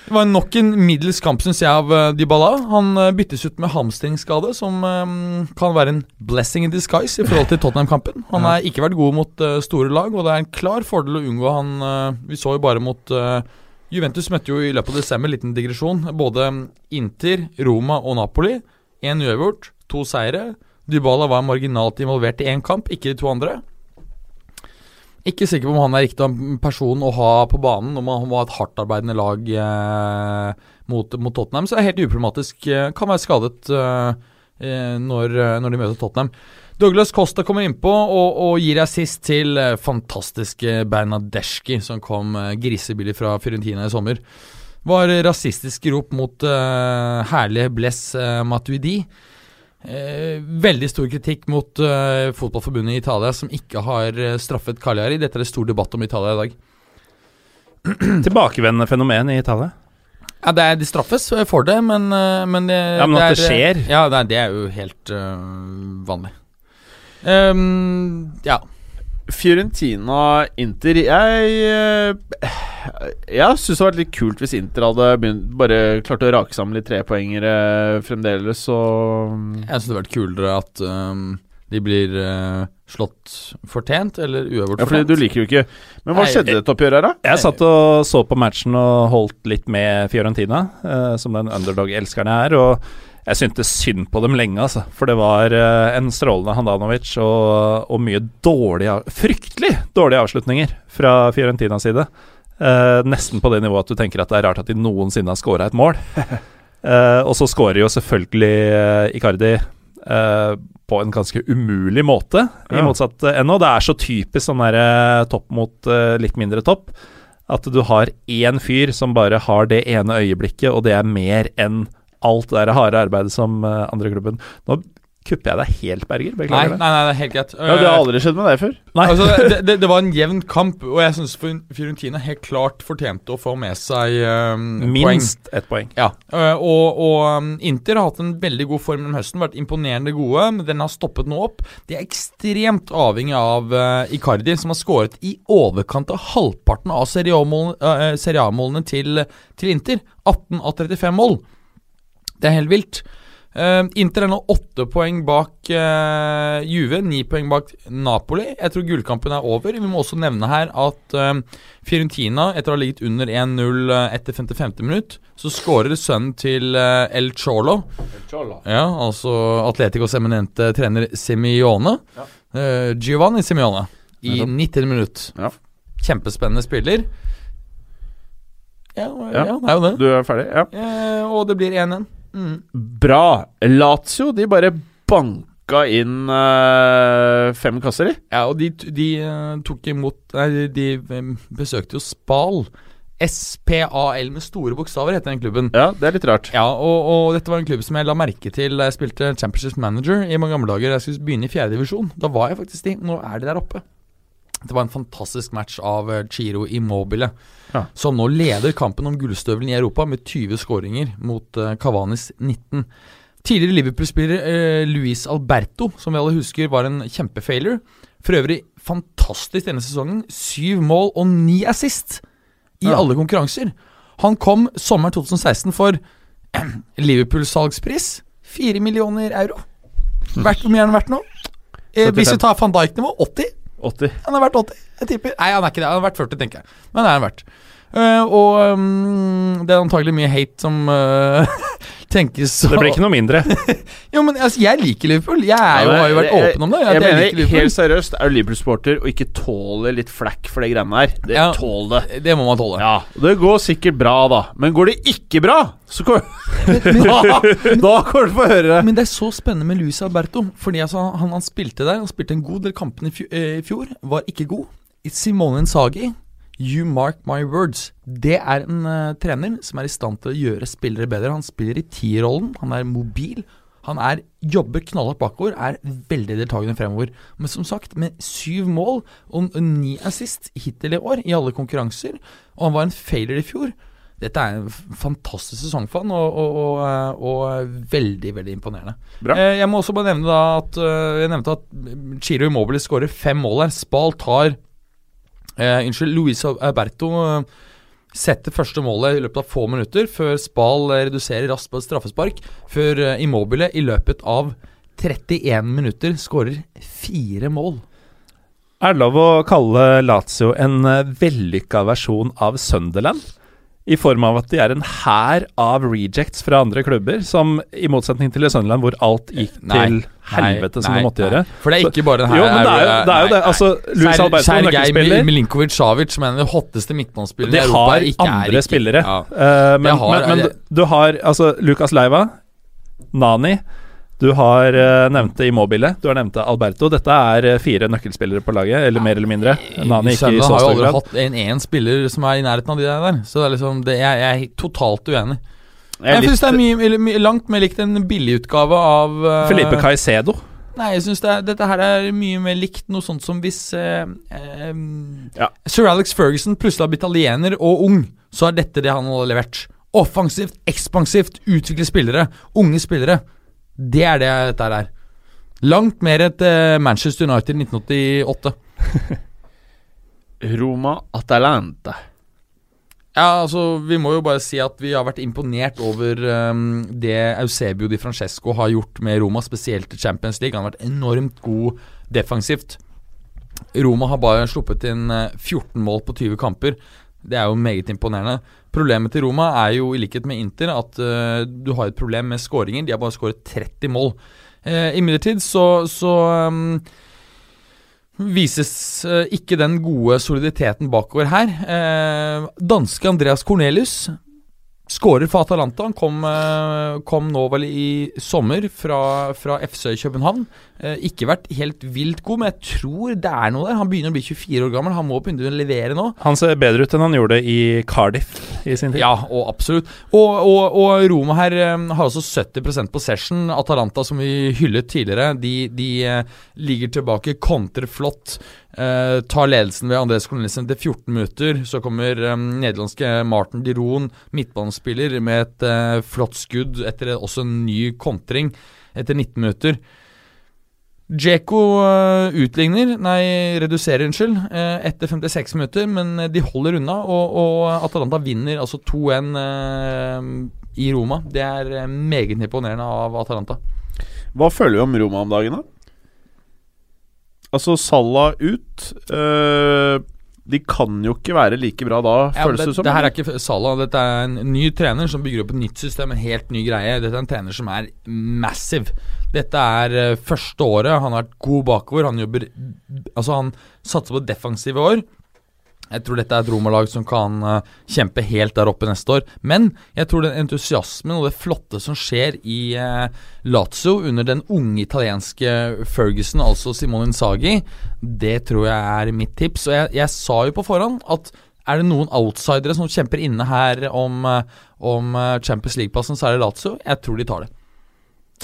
Det var nok en middels kamp, syns jeg, av eh, Dybala. Han eh, byttes ut med hamstringsskade, som eh, kan være en blessing in disguise i forhold til Tottenham-kampen. Han har ikke vært god mot store lag, og det er en klar fordel å unngå han Vi så jo bare mot Juventus møtte jo i løpet av desember, liten digresjon, både Inter, Roma og Napoli. Én uavgjort, to seire. Dybala var marginalt involvert i én kamp, ikke de to andre. Ikke sikker på om han er riktig person å ha på banen når man var et hardtarbeidende lag eh, mot, mot Tottenham. Så er helt uproblematisk. Eh, kan være skadet eh, eh, når, eh, når de møter Tottenham. Douglas Costa kommer innpå og, og gir assist til fantastiske Bernadeschi, som kom grisebillig fra Fiorentina i sommer. Var rasistisk rop mot eh, herlige Bless Matuidi. Eh, veldig stor kritikk mot eh, fotballforbundet i Italia, som ikke har eh, straffet Cagliari. Dette er det stor debatt om i Italia i dag. [clears throat] Tilbakevendende fenomen i Italia. Ja, det er, De straffes eh, for det, men, eh, men det, Ja, men at er, det skjer. Ja, det er, det er jo helt øh, vanlig. Um, ja. Fiorentina-Inter Jeg eh, Jeg syns det hadde vært litt kult hvis Inter hadde begynt, bare klart å rake sammen litt trepoengere fremdeles, så Jeg syns det hadde vært kulere at um, de blir uh, slått fortjent, eller uavgjort Ja, fordi fortjent. du liker jo ikke Men hva Nei, skjedde i dette oppgjøret her, da? Jeg satt og så på matchen og holdt litt med Fiorentina, uh, som den underdog-elskeren jeg er. Og jeg syntes synd på dem lenge, altså. For det var uh, en strålende Handanovic og, og mye dårlige Fryktelig dårlige avslutninger fra Fiorentinas side. Uh, nesten på det nivået at du tenker at det er rart at de noensinne har scora et mål. uh, [laughs] og så scorer jo selvfølgelig Icardi på en ganske umulig måte, i motsatt uh, ennå. Det er så typisk sånn der eh, topp mot litt mindre topp. At du har én fyr som bare har det ene øyeblikket, og det er mer enn alt det der harde arbeidet som andreklubben. andre klubben Nå kupper jeg deg helt, Berger. Nei, Beklager nei, det. nei, det er helt greit. Ja, Det har aldri skjedd med deg før. Nei. Altså, det, det, det var en jevn kamp, og jeg syns Fiorentina helt klart fortjente å få med seg um, poeng. Minst ett poeng. Ja, og, og um, Inter har hatt en veldig god form om høsten, vært imponerende gode, men den har stoppet nå opp. De er ekstremt avhengig av uh, Icardi, som har skåret i overkant av halvparten av serialmålene uh, til, til Inter. 18 av 35 mål. Det er helt vilt. Uh, Inter er nå åtte poeng bak uh, Juve, ni poeng bak Napoli. Jeg tror gullkampen er over. Vi må også nevne her at uh, Fiorentina, etter å ha ligget under 1-0 uh, etter 55. minutt, så skårer sønnen til uh, El Cholo, ja, altså Atleticos eminente trener Simione, uh, Giovanni Simione, i 90. minutt. Ja. Kjempespennende spiller. Ja, ja. Ja. det er jo det. Du er ferdig? Ja. Og det blir 1-1. Bra. Lazio, de bare banka inn eh, fem kasser, de. Ja, og de, de eh, tok imot Nei, de eh, besøkte jo Spal. SPAL med store bokstaver heter den klubben. Ja, det er litt rart. Ja, og, og dette var en klubb som jeg la merke til da jeg spilte Championship Manager i mange gamle dager. Jeg skulle begynne i fjerde divisjon. Da var jeg faktisk de. Nå er de der oppe. Det var en fantastisk match av eh, Chiro Immobile, Ja. som nå leder kampen om gullstøvelen i Europa med 20 skåringer mot eh, Cavanis 19. Tidligere Liverpool-spiller eh, Luis Alberto, som vi alle husker var en kjempefailure. For øvrig fantastisk denne sesongen. Syv mål og ni assist i Ja. alle konkurranser. Han kom sommeren 2016 for [clears throat] Liverpool-salgspris. Fire millioner euro. Verdt hvor mye er han verdt nå? Eh, hvis vi tar van Dijk-nivå 80. 80. Han er verdt 80. Jeg tipper Nei, han er ikke det. Han er verdt 40, tenker jeg. Men det er han verdt. Uh, og um, det er antagelig mye hate som eh, [laughs] tenkes så Det blir ikke noe mindre. [laughs] Jo, men altså, jeg liker Liverpool. Jeg er jo, har jo vært Jeg- åpen om det. Jeg, At jeg, mener helt seriøst, er du Liverpool-sporter og ikke tåler litt flack for de greiene her, det Ja. tål det. Det må man tåle. Ja, det går sikkert bra, da. Men går det ikke bra, så går [laughs] [laughs] da, da kommer du få høre det. Men det er så spennende med Luis Alberto. Fordi altså, han, han spilte der Han spilte en god del kamper i, eh, i fjor. Var ikke god. Simone Nsagi, you mark my words. Det er en uh, trener som er i stand til å gjøre spillere bedre. Han spiller i tierrollen. Han er mobil. Han er, jobber knallhardt bakover, er veldig deltakende fremover. Men som sagt, med syv mål og ni assist hittil i år i alle konkurranser, og han var en failure i fjor Dette er en fantastisk sesong for han, og, og, og, eh, og veldig, veldig imponerende. Bra. Eh, jeg må også bare nevne da at eh, Jeg nevnte at Chiro Immobile skårer fem mål her. Spal tar eh, Unnskyld, Luis Alberto eh, setter første målet i løpet av få minutter, før Spal eh, reduserer raskt på et straffespark. Før eh, Immobile i løpet av 31 minutter skårer fire mål. Er det lov å kalle Lazio en vellykka versjon av Sunderland? I form av at de er en hær av rejects fra andre klubber, som i motsetning til i Sunderland, hvor alt gikk Nei, til helvete som nei, det måtte nei. gjøre. For det er ikke bare den her Jo, men det er jo det. Er jo det. Altså, Luis Alberto, Sergej nøkkelspiller. Milinkovic-Savic, som er en av de hotteste midtbanespillerne De i Europa, har ikke er andre spillere. Ja. uh, men, har- men, men du, har altså Lucas Leiva, Nani, du har uh, nevnte Immobile, du har nevnte Alberto. Dette er eh, fire nøkkelspillere på laget, eller mer eller mindre. Nani ikke i så har jo aldri hatt en én spiller som er i nærheten av de der. Så det er liksom det, jeg, jeg er totalt uenig. Jeg Jeg syns det er mye, mye, langt mer likt en billigutgave av uh, Felipe Caicedo. Nei, jeg syns det dette her er mye mer likt noe sånt som hvis uh, um, Ja. Sir Alex Ferguson plutselig har blitt italiener og ung, så er dette det han har levert. Offensivt, ekspansivt, utvikle spillere, unge spillere. Det er det dette er. Langt mer et eh, Manchester United 1988. [laughs] Roma Atalanta. Ja, altså, Vi må jo bare si at vi har vært imponert over um, det Eusebio di Francesco har gjort med Roma, spesielt i Champions League. Han har vært enormt god defensivt. Roma har bare sluppet inn eh, 14 mål på 20 kamper. Det er jo meget imponerende. Problemet til Roma er jo, i likhet med Inter, at uh, du har et problem med skåringer. De har bare skåret 30 mål. Uh, Imidlertid så, så um, vises uh, ikke den gode soliditeten bakover her. Uh, danske Andreas Cornelius Skårer for Atalanta. Han kom, kom nå vel i sommer fra, fra FC København. Eh, ikke vært helt vilt god, men jeg tror det er noe der. Han begynner å bli 24 år gammel. Han må begynne å levere nå. Han ser bedre ut enn han gjorde i Cardiff i sin tid. Ja, og absolutt. Og, og, og Roma her eh, har også 70% possession. Atalanta, som vi hyllet tidligere, de, de eh, ligger tilbake, kontrer flott. Uh, tar ledelsen ved Andres Cornelissen til 14 minutter. Så kommer um, nederlandske Martin Diron, midtbanespiller, med et uh, flott skudd etter også en ny kontring etter 19 minutter. Djeko eh, utligner, nei, reduserer, unnskyld, eh, etter 56 minutter, men eh, de holder unna, og, og Atalanta vinner altså 2-1 eh, i Roma. Det er meget imponerende av Atalanta. Hva føler vi om Roma om dagen, da? Altså, Salah ut. eh, de kan jo ikke være like bra da, Ja, føles det, det som. det her er ikke Salah, dette er en ny trener som bygger opp et nytt system, en helt ny greie. Dette er en trener som er massive. Dette er eh, første året. Han har vært god bakover. Han jobber Altså, han satser på defensive år. Jeg tror dette er et Roma-lag som kan eh, kjempe helt der oppe neste år. Men jeg tror den entusiasmen og det flotte som skjer i eh, Lazio under den unge italienske Ferguson, altså Simone Insagi, det tror jeg er mitt tips. Og jeg, jeg sa jo på forhånd at er det noen outsidere som kjemper inne her om, om Champions League-plassen, så er det Lazio. Jeg tror de tar det.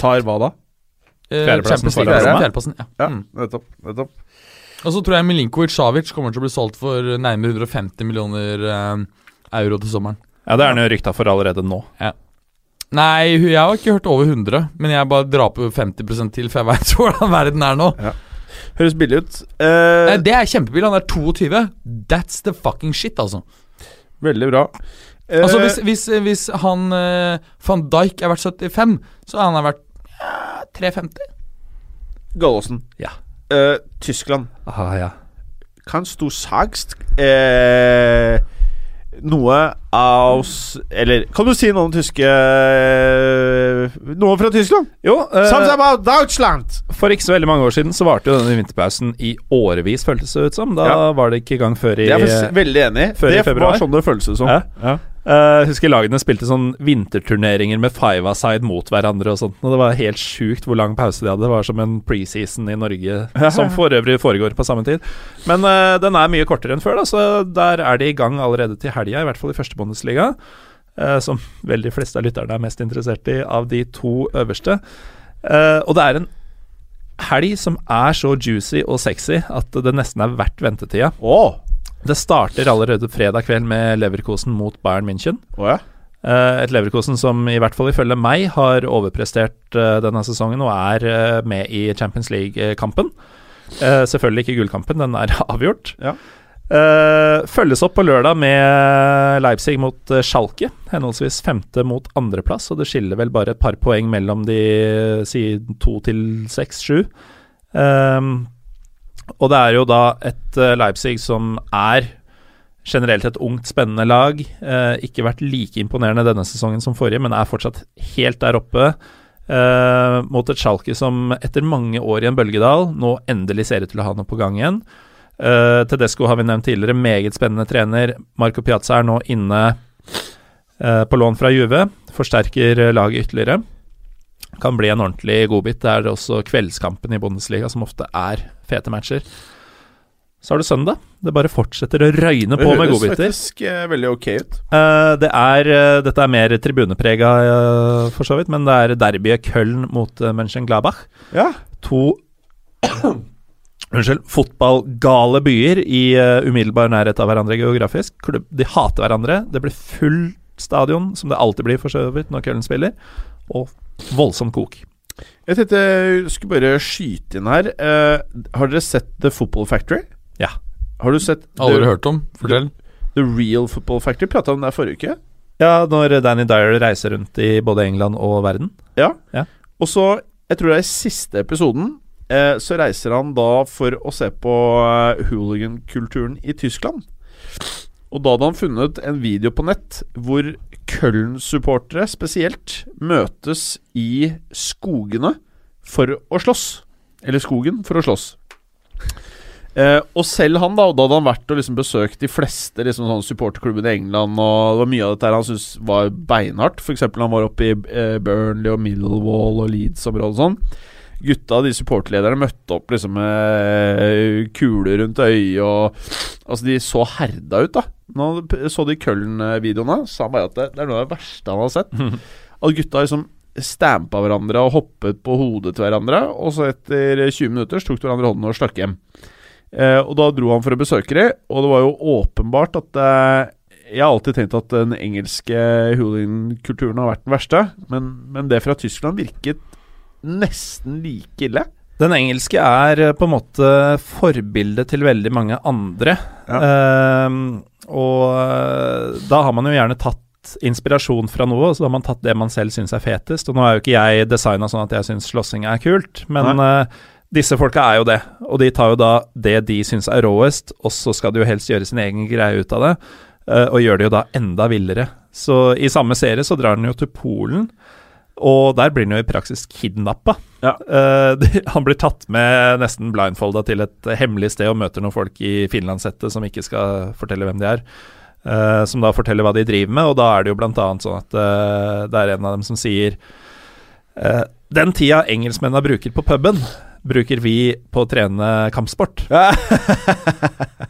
Tar hva da? Eh, Fjerdeplassen Roma? fjerdeplassen, ja. Ja, Mm. nettopp. nettopp. Og så tror jeg Milinkovic Savic kommer til å bli solgt for nærmere 150 millioner eh, euro til sommeren. Ja, det er han jo rykta for allerede nå. Ja. Nei, jeg har ikke hørt over 100, men jeg bare drar på 50 til, for jeg [laughs] veit hvordan verden er nå. Ja. Høres billig ut. Uh, Nei, det er kjempebillig. Han er 22. That's the fucking shit, altså. veldig bra. Uh, Altså Hvis, hvis, hvis han uh, van Dijk er verdt 75, så er han verdt 350. Gallosen. Ja. Uh, Tyskland. Aha, ja. Kannst du sagst uh, noe aus Eller kan du si noe om tyske uh, Noe fra Tyskland? Jo, Something about Deutschland! for ikke så veldig mange år siden så varte jo denne vinterpausen i årevis, føltes det ut som. Da Ja. var det ikke i gang før i Det er jeg veldig enig i Det var sånn det føltes ut som. Ja. Ja. Eh, husker lagene spilte sånn vinterturneringer med five-a-side mot hverandre og sånt. Og det var helt sjukt hvor lang pause de hadde. Det var som en preseason i Norge, som [laughs] for øvrig foregår på samme tid. Men uh, den er mye kortere enn før, da, så der er de i gang allerede til helga, i hvert fall i første Bundesliga. Uh, som vel de fleste av lytterne er mest interessert i av de to øverste. Uh, og det er en helg som er så juicy og sexy at det nesten er verdt ventetida. Å Det starter allerede fredag kveld med Leverkosen mot Bayern München. Oh, ja. Eh, et Leverkosen som i hvert fall ifølge meg har overprestert eh, denne sesongen og er eh, med i Champions League-kampen. Selvfølgelig ikke gullkampen, den er [laughs] avgjort. Ja. Følges opp på lørdag med Leipzig mot Schalke, henholdsvis femte mot andreplass, og det skiller vel bare et par poeng mellom de si to til seks, sju. Og det er jo da et eh, Leipzig som er generelt et ungt, spennende lag. Eh, ikke vært like imponerende denne sesongen som forrige, men er fortsatt helt der oppe. Eh, mot et Schalke som etter mange år i en bølgedal nå endelig ser ut til å ha noe på gang igjen. Eh, Tedesco har vi nevnt tidligere, meget spennende trener. Marco Piazza er nå inne eh, på lån fra Juve. Forsterker eh, laget ytterligere. Kan bli en ordentlig godbit. Det er også kveldskampen i Bundesliga, som ofte er fete matcher. Så har du søndag. Det bare fortsetter å røyne på med høres godbiter. faktisk eh, veldig ok ut. Uh, det er, uh, dette er mer tribuneprega, uh, for så vidt, men det er derbyet Köln mot uh, Mönchengladbach. Ja. To [coughs] Unnskyld, fotballgale byer i umiddelbar nærhet av hverandre geografisk. Klubb, de hater hverandre. Det blir full stadion, som det alltid blir for så vidt når Köln spiller, og voldsom kok. Jeg tenkte jeg skulle bare skyte inn her. Uh, har dere sett The Football Factory? Ja. Har du sett Aldri The, hørt om. Fortell. The Real Football Factory? Prata om det forrige uke. Ja, når Danny Dyer reiser rundt i både England og verden. Ja. Ja. Og så, jeg tror det er i siste episoden, eh, så reiser han da for å se på eh, hooligan-kulturen i Tyskland. Og da hadde han funnet en video på nett hvor Köln-supportere spesielt møtes i skogene for å slåss. Eller skogen for å slåss. Eh, og selv han, da, og da hadde han vært og liksom besøkt de fleste liksom, sånn supporterklubbene i England, og det var mye av dette han syntes var beinhardt. F.eks. han var oppe i eh, Burnley og Millwall og Leeds-området og sånn. Gutta, de supportlederne, møtte opp liksom med kuler rundt øyet og Altså, de så herda ut, da. Nå så de Köln-videoene, sa han bare at det, det er noe av det verste han har sett. At gutta liksom stampa hverandre og hoppet på hodet til hverandre, og så etter 20 minutter så tok de hverandre hånden og stakk hjem. Eh, og da dro han for å besøke dem, og det var jo åpenbart at eh, Jeg har alltid tenkt at den engelske hooligan-kulturen har vært den verste, men, men det fra Tyskland virket nesten like ille. Den engelske er eh, på en måte forbildet til veldig mange andre. Ja. Uh, og eh, da har man jo gjerne tatt inspirasjon fra noe, og så har man tatt det man selv syns er fetest. Og nå er jo ikke jeg designa sånn at jeg syns slåssing er kult, men eh, disse folka er jo det. Og de tar jo da det de syns er råest, og så skal de jo helst gjøre sin egen greie ut av det. og gjør det jo da enda villere. Så i samme serie så drar den jo til Polen. Og der blir han jo i praksis kidnappa. Ja. Uh, de- [laughs] han blir tatt med nesten blindfolda til et hemmelig sted og møter noen folk i finlandssettet som ikke skal fortelle hvem de er. Uh, som da forteller hva de driver med, og da er det jo blant annet sånn at uh, det er en av dem som sier Den tida engelskmennene bruker på puben, bruker vi på å trene kampsport. [laughs] [laughs]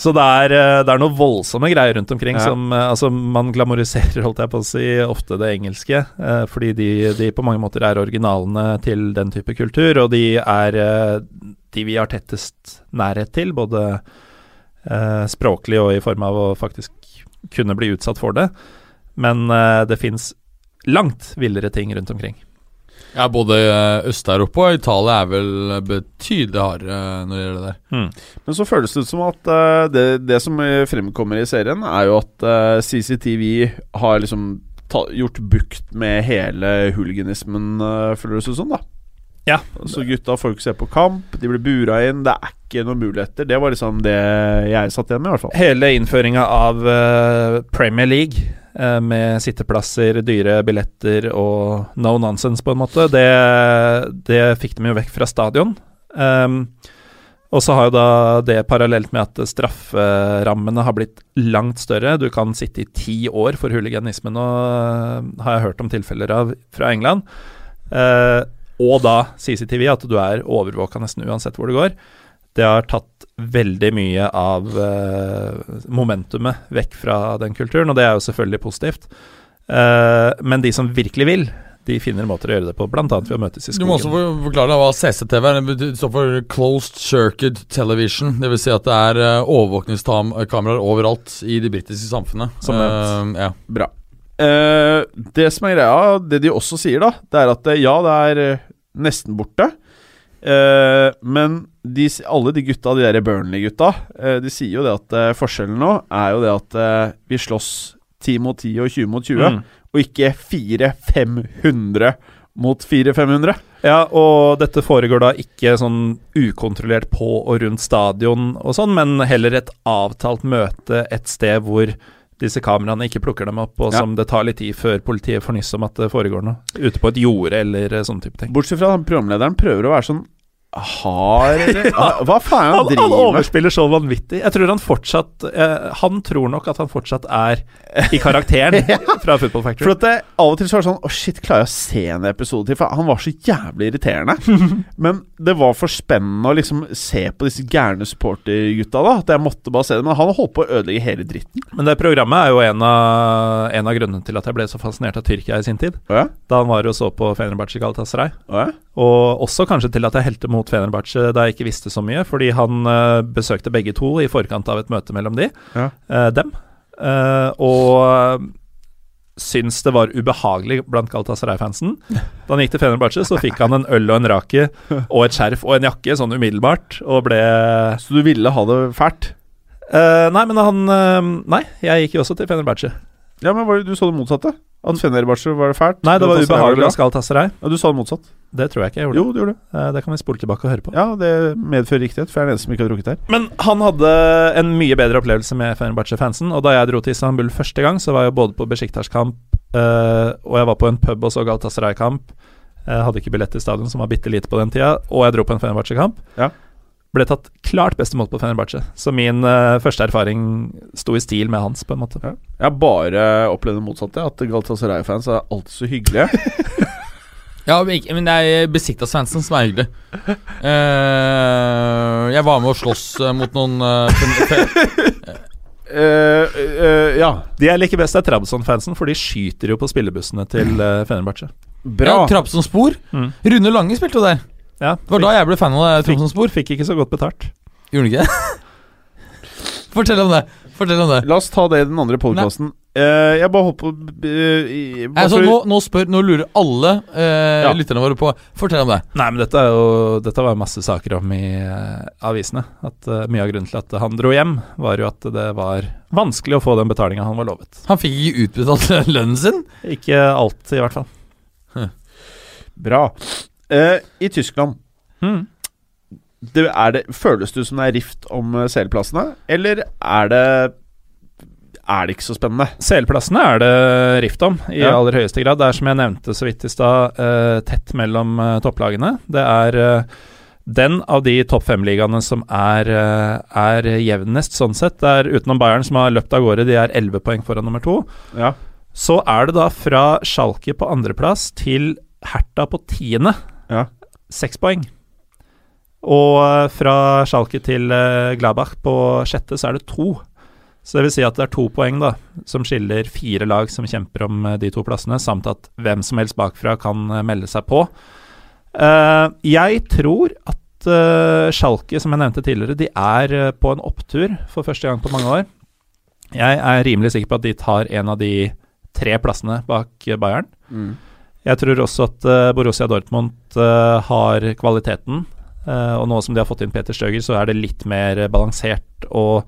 Så det er, eh, det er noen voldsomme greier rundt omkring Ja. som eh, Altså, man glamoriserer, [laughs] holdt jeg på å si, ofte det engelske, eh, fordi de, de på mange måter er originalene til den type kultur, og de er de vi har tettest nærhet til, både språklig og i form av å faktisk kunne bli utsatt for det. Men det fins langt villere ting rundt omkring. Ja, både eh, Øst-Europa og Italia er vel betydelig hardere eh, når det gjelder det der. Mm. Men så føles det ut som at eh, det, det som fremkommer i serien, er jo at CCTV har liksom ta, gjort bukt med hele hooliganismen, uh, føles det ut som, da. Ja. Så gutta får ikke se på kamp, de blir bura inn, det er ikke noen muligheter. Det var liksom det jeg satt igjen med, i hvert fall. Hele innføringa av Premier League med sitteplasser, dyre billetter og no nonsense, på en måte, det, det fikk de jo vekk fra stadion. Um, og så har jo da det parallelt med at strafferammene har blitt langt større. Du kan sitte i ti år for huliganisme nå, eh, har jeg hørt om tilfeller av fra England. Uh, og da CCTV, at du er overvåka nesten uansett hvor du går. Det har tatt veldig mye av uh, momentumet vekk fra den kulturen, og det er jo selvfølgelig positivt. Uh, men de som virkelig vil, de finner måter å gjøre det på, bl.a. ved å møtes i Du må også skogen. for- forklare hva CCTV er. Det står for Closed Circuit Television. Det vil si at det er uh, overvåkningskameraer overalt i det britiske samfunnet. Som. Eh, ja. Bra. Uh, det som er greia, det de også sier, da, det er at eh, ja, det er eh, nesten borte. Eh, men de, alle de gutta, de der Burnley-gutta, uh, de sier jo det at uh, forskjellen nå er jo det at vi slåss 10 mot 10 og 20 mot 20, Mm. og ikke 400-500 mot 400-500. Ja, og dette foregår da ikke sånn ukontrollert på og rundt stadion og sånn, men heller et avtalt møte et sted hvor disse kameraene ikke plukker dem opp, og Ja. som det tar litt tid før politiet får nyss om at det foregår noe. Ute på et jorde eller sånn type ting. Bortsett fra programlederen prøver å være sånn hard, [laughs] eller Hva- Hva faen er det han Han, han driver med? overspiller så vanvittig. Jeg tror han fortsatt eh, Han tror nok at han fortsatt er i karakteren [laughs] fra Football Factory. For at det, Av og til så var det sånn Å shit, klarer jeg å se en episode til? For han var så jævlig irriterende. [laughs] Men det var for spennende å liksom se på disse gærne supportergutta, da. At jeg måtte bare se det. Men han holdt på å ødelegge hele dritten. Men det programmet er jo en av, en av grunnene til at jeg ble så fascinert av Tyrkia i sin tid. Ja? Da han var og så på Fenerbahçe Galatasaray. Å ja? Og også kanskje til at jeg helte mot Fenerbahçe da jeg ikke visste så mye, fordi han uh, besøkte begge to i forkant av et møte mellom de, Ja. uh, dem. Uh, og syns det var ubehagelig blant Galatasaray-fansen. [laughs] Da han gikk til Fenerbahçe, så fikk han en øl og en rake og et skjerf og en jakke sånn umiddelbart, og ble Så du ville ha det fælt? Nei, men han Nei, jeg gikk jo også til Fenerbahçe. Ja, men var det, du så det motsatte? At Fenerbahçe var det fælt? Nei, det var ubehagelig av hos Galatasaray. Ja, du sa det motsatt. Det tror jeg ikke jeg gjorde. Jo, du gjorde det. Eh, Det kan vi spole tilbake og høre på. Ja, det medfører riktighet, for jeg er den eneste som ikke har drukket her. Men han hadde en mye bedre opplevelse med Fenerbahçe-fansen. Og da jeg dro til Istanbul første gang, så var jeg både på Besiktas-kamp, øh, og jeg var på en pub og så Galatasaray-kamp. Jeg hadde ikke billett til stadion, som var bitte lite på den tida, og jeg dro på en Fenerbahçe-kamp. Ja. Ble tatt klart best imot på Fenerbahçe. Så min uh, første erfaring sto i stil med hans, på en måte. Ja. Jeg har bare opplevd det motsatte. At Galatasaray-fans er alltid så hyggelige. [laughs] Ja, men det er Besiktas-fansen som er hyggelig. Uh, jeg var med å slåss eh, mot noen uh, Uh, [laughs] Eh, eh, ja, De jeg liker best, er Trabzon-fansen, for de skyter jo på spillebussene til uh, Fenerbahçe. bra. Ja, Trabzonspor. Mm. Rune Lange spilte jo der. Ja, Det var da jeg ble fan av det, Trabzonspor. Fikk ikke så godt betalt. Gjorde du ikke det? [laughs] Fortell om det. Fortell om det. La oss ta det i den andre podkasten. Uh, jeg bare håper uh, Altså, nå, nå spør Nå lurer alle uh, Ja. lytterne våre på Fortell om det. Nei, men dette, er jo, dette var masse saker om i eh, avisene. At eh, Mye av grunnen til at han dro hjem, var jo at det var vanskelig å få den betalinga han var lovet. Han fikk ikke utbetalt [laughs] lønnen sin. Ikke alt, i hvert fall. Bra. Eh, I Tyskland Hmm. det, det, Føles det som det er rift om eh, CL-plassene, eller er det Er det ikke så spennende? CL-plassene er det rift om, i Ja. aller høyeste grad. Det er som jeg nevnte så vidt i stad, uh, tett mellom uh, topplagene. Det er den av de topp fem-ligaene som er, er jevnest, sånn sett. Det er utenom Bayern, som har løpt av gårde, de er elleve poeng foran nummer to. Ja. Så er det da fra Schalke på andreplass til Herta på tiende. Ja. Seks poeng. Og eh, fra Schalke til eh, Gladbach på sjette så er det to. Så det vil si at det er to poeng da, som skiller fire lag som kjemper om eh, de to plassene, samt at hvem som helst bakfra kan melde seg på. Jeg tror at Schalke, som jeg nevnte tidligere, de er på en opptur for første gang på mange år. Jeg er rimelig sikker på at de tar en av de tre plassene bak Bayern. Mm. Jeg tror også at eh, Borussia Dortmund eh, har kvaliteten. eh, og nå som de har fått inn Peter Støger, så er det litt mer balansert og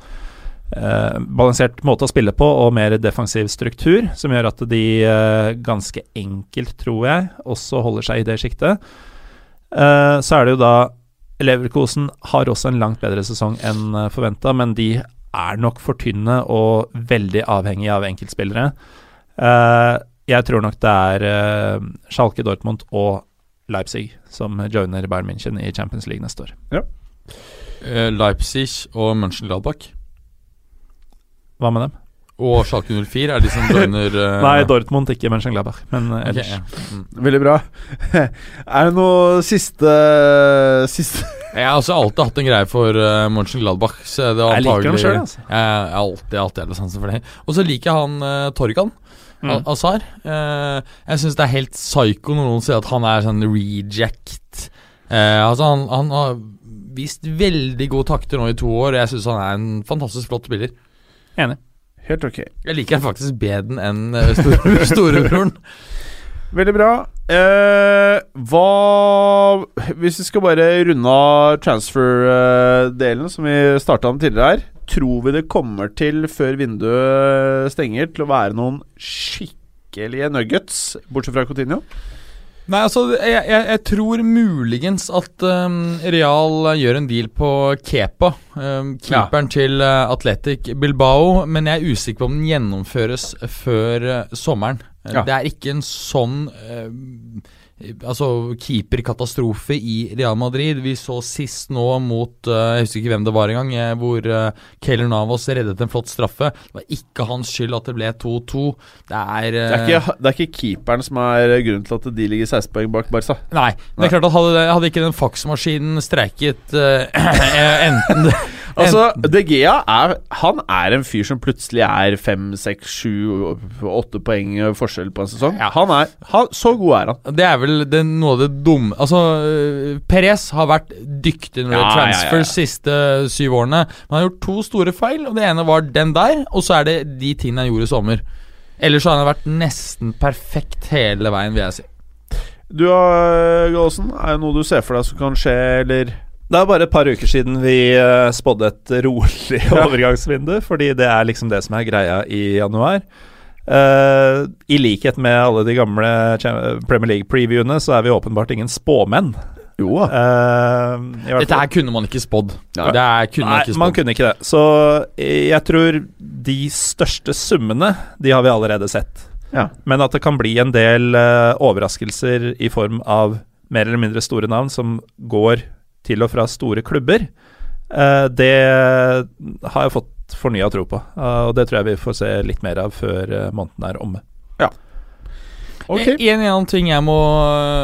eh, Balansert måte å spille på og mer defensiv struktur, som gjør at de eh, ganske enkelt, tror jeg, også holder seg i det sjiktet. Eh, så er det jo da Leverkosen har også en langt bedre sesong enn forventa, men de er nok for tynne og veldig avhengige av enkeltspillere. Eh, jeg tror nok det er uh, Schalke, Dortmund og Leipzig som joiner Bayern München i Champions League neste år. Eh, Leipzig og Mönchengladbach. Hva med dem? Og Schalke 04 er de som joiner uh... [laughs] Nei, Dortmund, ikke Mönchengladbach, men uh, ellers. ellers. ja. Mm. Veldig bra. [laughs] er det noe siste Siste Jeg har også alltid hatt en greie for uh, Mönchengladbach. Så det var Jeg liker dem antagelig- sjøl, altså. Jeg har alltid, alltid hatt sansen for det. Og så liker jeg han uh, Torgan. Mm. Azar. Eh, jeg syns det er helt psycho når noen sier at han er sånn reject. Eh, altså han, han har vist veldig gode takter nå i to år, og jeg syns han er en fantastisk flott spiller. Enig. Helt ok. Jeg liker han faktisk bedre enn uh, store, [laughs] storebroren. [laughs] Veldig bra. Eh, hva Hvis vi skal bare runde av transfer-delen, som vi starta med tidligere her, tror vi det kommer til, før vinduet stenger, til å være noen skikkelige nuggets, bortsett fra Coutinho? Nei, altså, jeg, jeg, jeg tror muligens at um, Real gjør en deal på Kepa, um, keeperen til uh, Athletic Bilbao, men jeg er usikker på om den gjennomføres før uh, sommeren. Ja. Det er ikke en sånn uh, Altså keeperkatastrofe i Real Madrid. Vi så sist nå mot uh, Jeg husker ikke hvem det var engang, eh, hvor uh, Keylor Navas reddet en flott straffe. Det var ikke hans skyld at det ble 2-2. Det Det det er ikke keeperen som er grunnen til at de ligger 16 poeng bak Barca. Nei, men det er klart at hadde, hadde ikke den faksmaskinen streiket eh, [clears throat] enten det, Altså, De Gea er, han er en fyr som plutselig er 5, 6, 7, 8 poeng forskjell på en sesong. Ja. Han er, han, Så god er han. Det er vel det, noe av det dumme Altså, eh, Perez har vært dyktig når det Ja, gjelder ja, ja, ja. siste syv årene. Men han har gjort to store feil, og det ene var den der, og så er det de tingene han gjorde i sommer. Ellers så har han vært nesten perfekt hele veien, vil jeg si. Du uh, Gallosen, er det noe du ser for deg som kan skje, eller Det er bare et par uker siden vi eh, spådde et rolig [laughs] overgangsvindu, fordi det er liksom det som er greia i januar. Uh, I likhet med alle de gamle Premier League-previewene, så er vi åpenbart ingen spåmenn. Jo. Eh, hvert Dette her kunne man ikke spådd. Ja. Det kunne man Nei, ikke man kunne ikke det. Så jeg tror de største summene, de har vi allerede sett. Ja. Men at det kan bli en del uh, overraskelser i form av mer eller mindre store navn som går til og fra store klubber, Eh, det har jeg fått fornya tro på, eh, og det tror jeg vi får se litt mer av før eh, måneden er omme. Ok. En, en annen ting jeg må,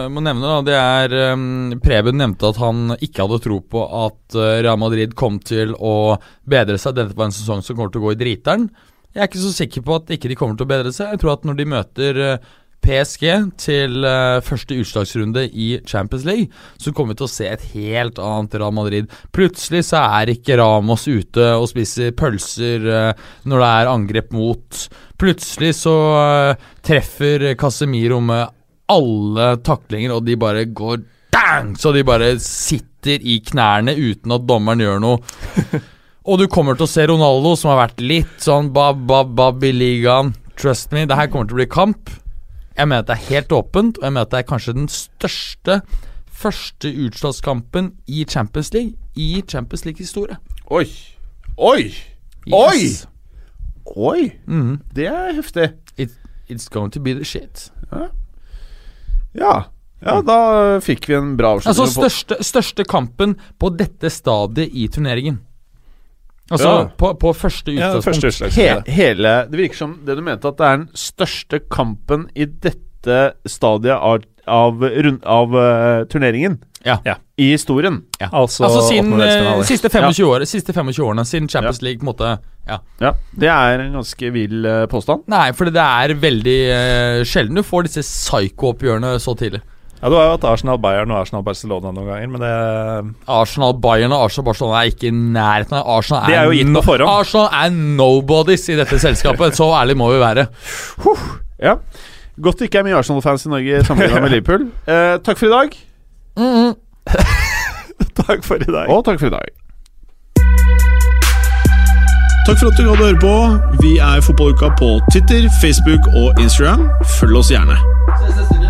må nevne, da, det er um, Preben nevnte at han ikke hadde tro på at uh, Real Madrid kom til å bedre seg. Dette var en sesong som kommer til å gå i driteren. Jeg er ikke så sikker på at ikke de kommer til å bedre seg. Jeg tror at når de møter uh, PSG til uh, første utslagsrunde i Champions League, så kommer vi til å se et helt annet Real Madrid. Plutselig så er ikke Ramos ute og spiser pølser uh, når det er angrep mot. Plutselig så uh, treffer Casemiro med alle taklinger, og de bare går dang! Så de bare sitter i knærne uten at dommeren gjør noe. [laughs] Og du kommer til å se Ronaldo, som har vært litt sånn bab-bab-bab i ligaen. Trust me, det her kommer til å bli kamp. Jeg mener at det er helt åpent, og jeg mener at det er kanskje den største første utslagskampen i Champions League i Champions League-historie. Oi. Oi! Oi! Yes. Oi! Mhm. Det er heftig. It, it's going to be the shit. Ja. Ja, da fikk vi en bra avslutning. Altså største, største kampen på dette stadiet i turneringen. Altså Ja. på, på første Ja, utgangspunkt. første He, hele Det virker som det du mente, at det er den største kampen i dette stadiet av, av, rund, av uh, turneringen. Ja. Ja. I historien. Altså, Altså siden eh, siste 25, år, siste 25 årene, siden Champions League på en måte Ja. Ja, Det er en ganske vill eh, påstand. Nei, for det er veldig sjelden du får disse psycho-oppgjørene så tidlig. Ja, Du har jo hatt Arsenal-Bayern og Arsenal-Barcelona noen ganger, men det Arsenal, Bayern og Arsenal Barcelona er ikke i nærheten av Arsenal Det er jo gitt på forhånd. Arsenal er nobodies i dette selskapet. Så ærlig må vi være. Ja Godt det ikke er mye Arsenal-fans i Norge sammenlignet med Liverpool. [laughs] Eh, takk for i dag. [laughs] Takk for i dag. Og takk for i dag. Takk for at du hadde høre på. Vi er Fotballuka på Twitter, Facebook og Instagram. Følg oss gjerne.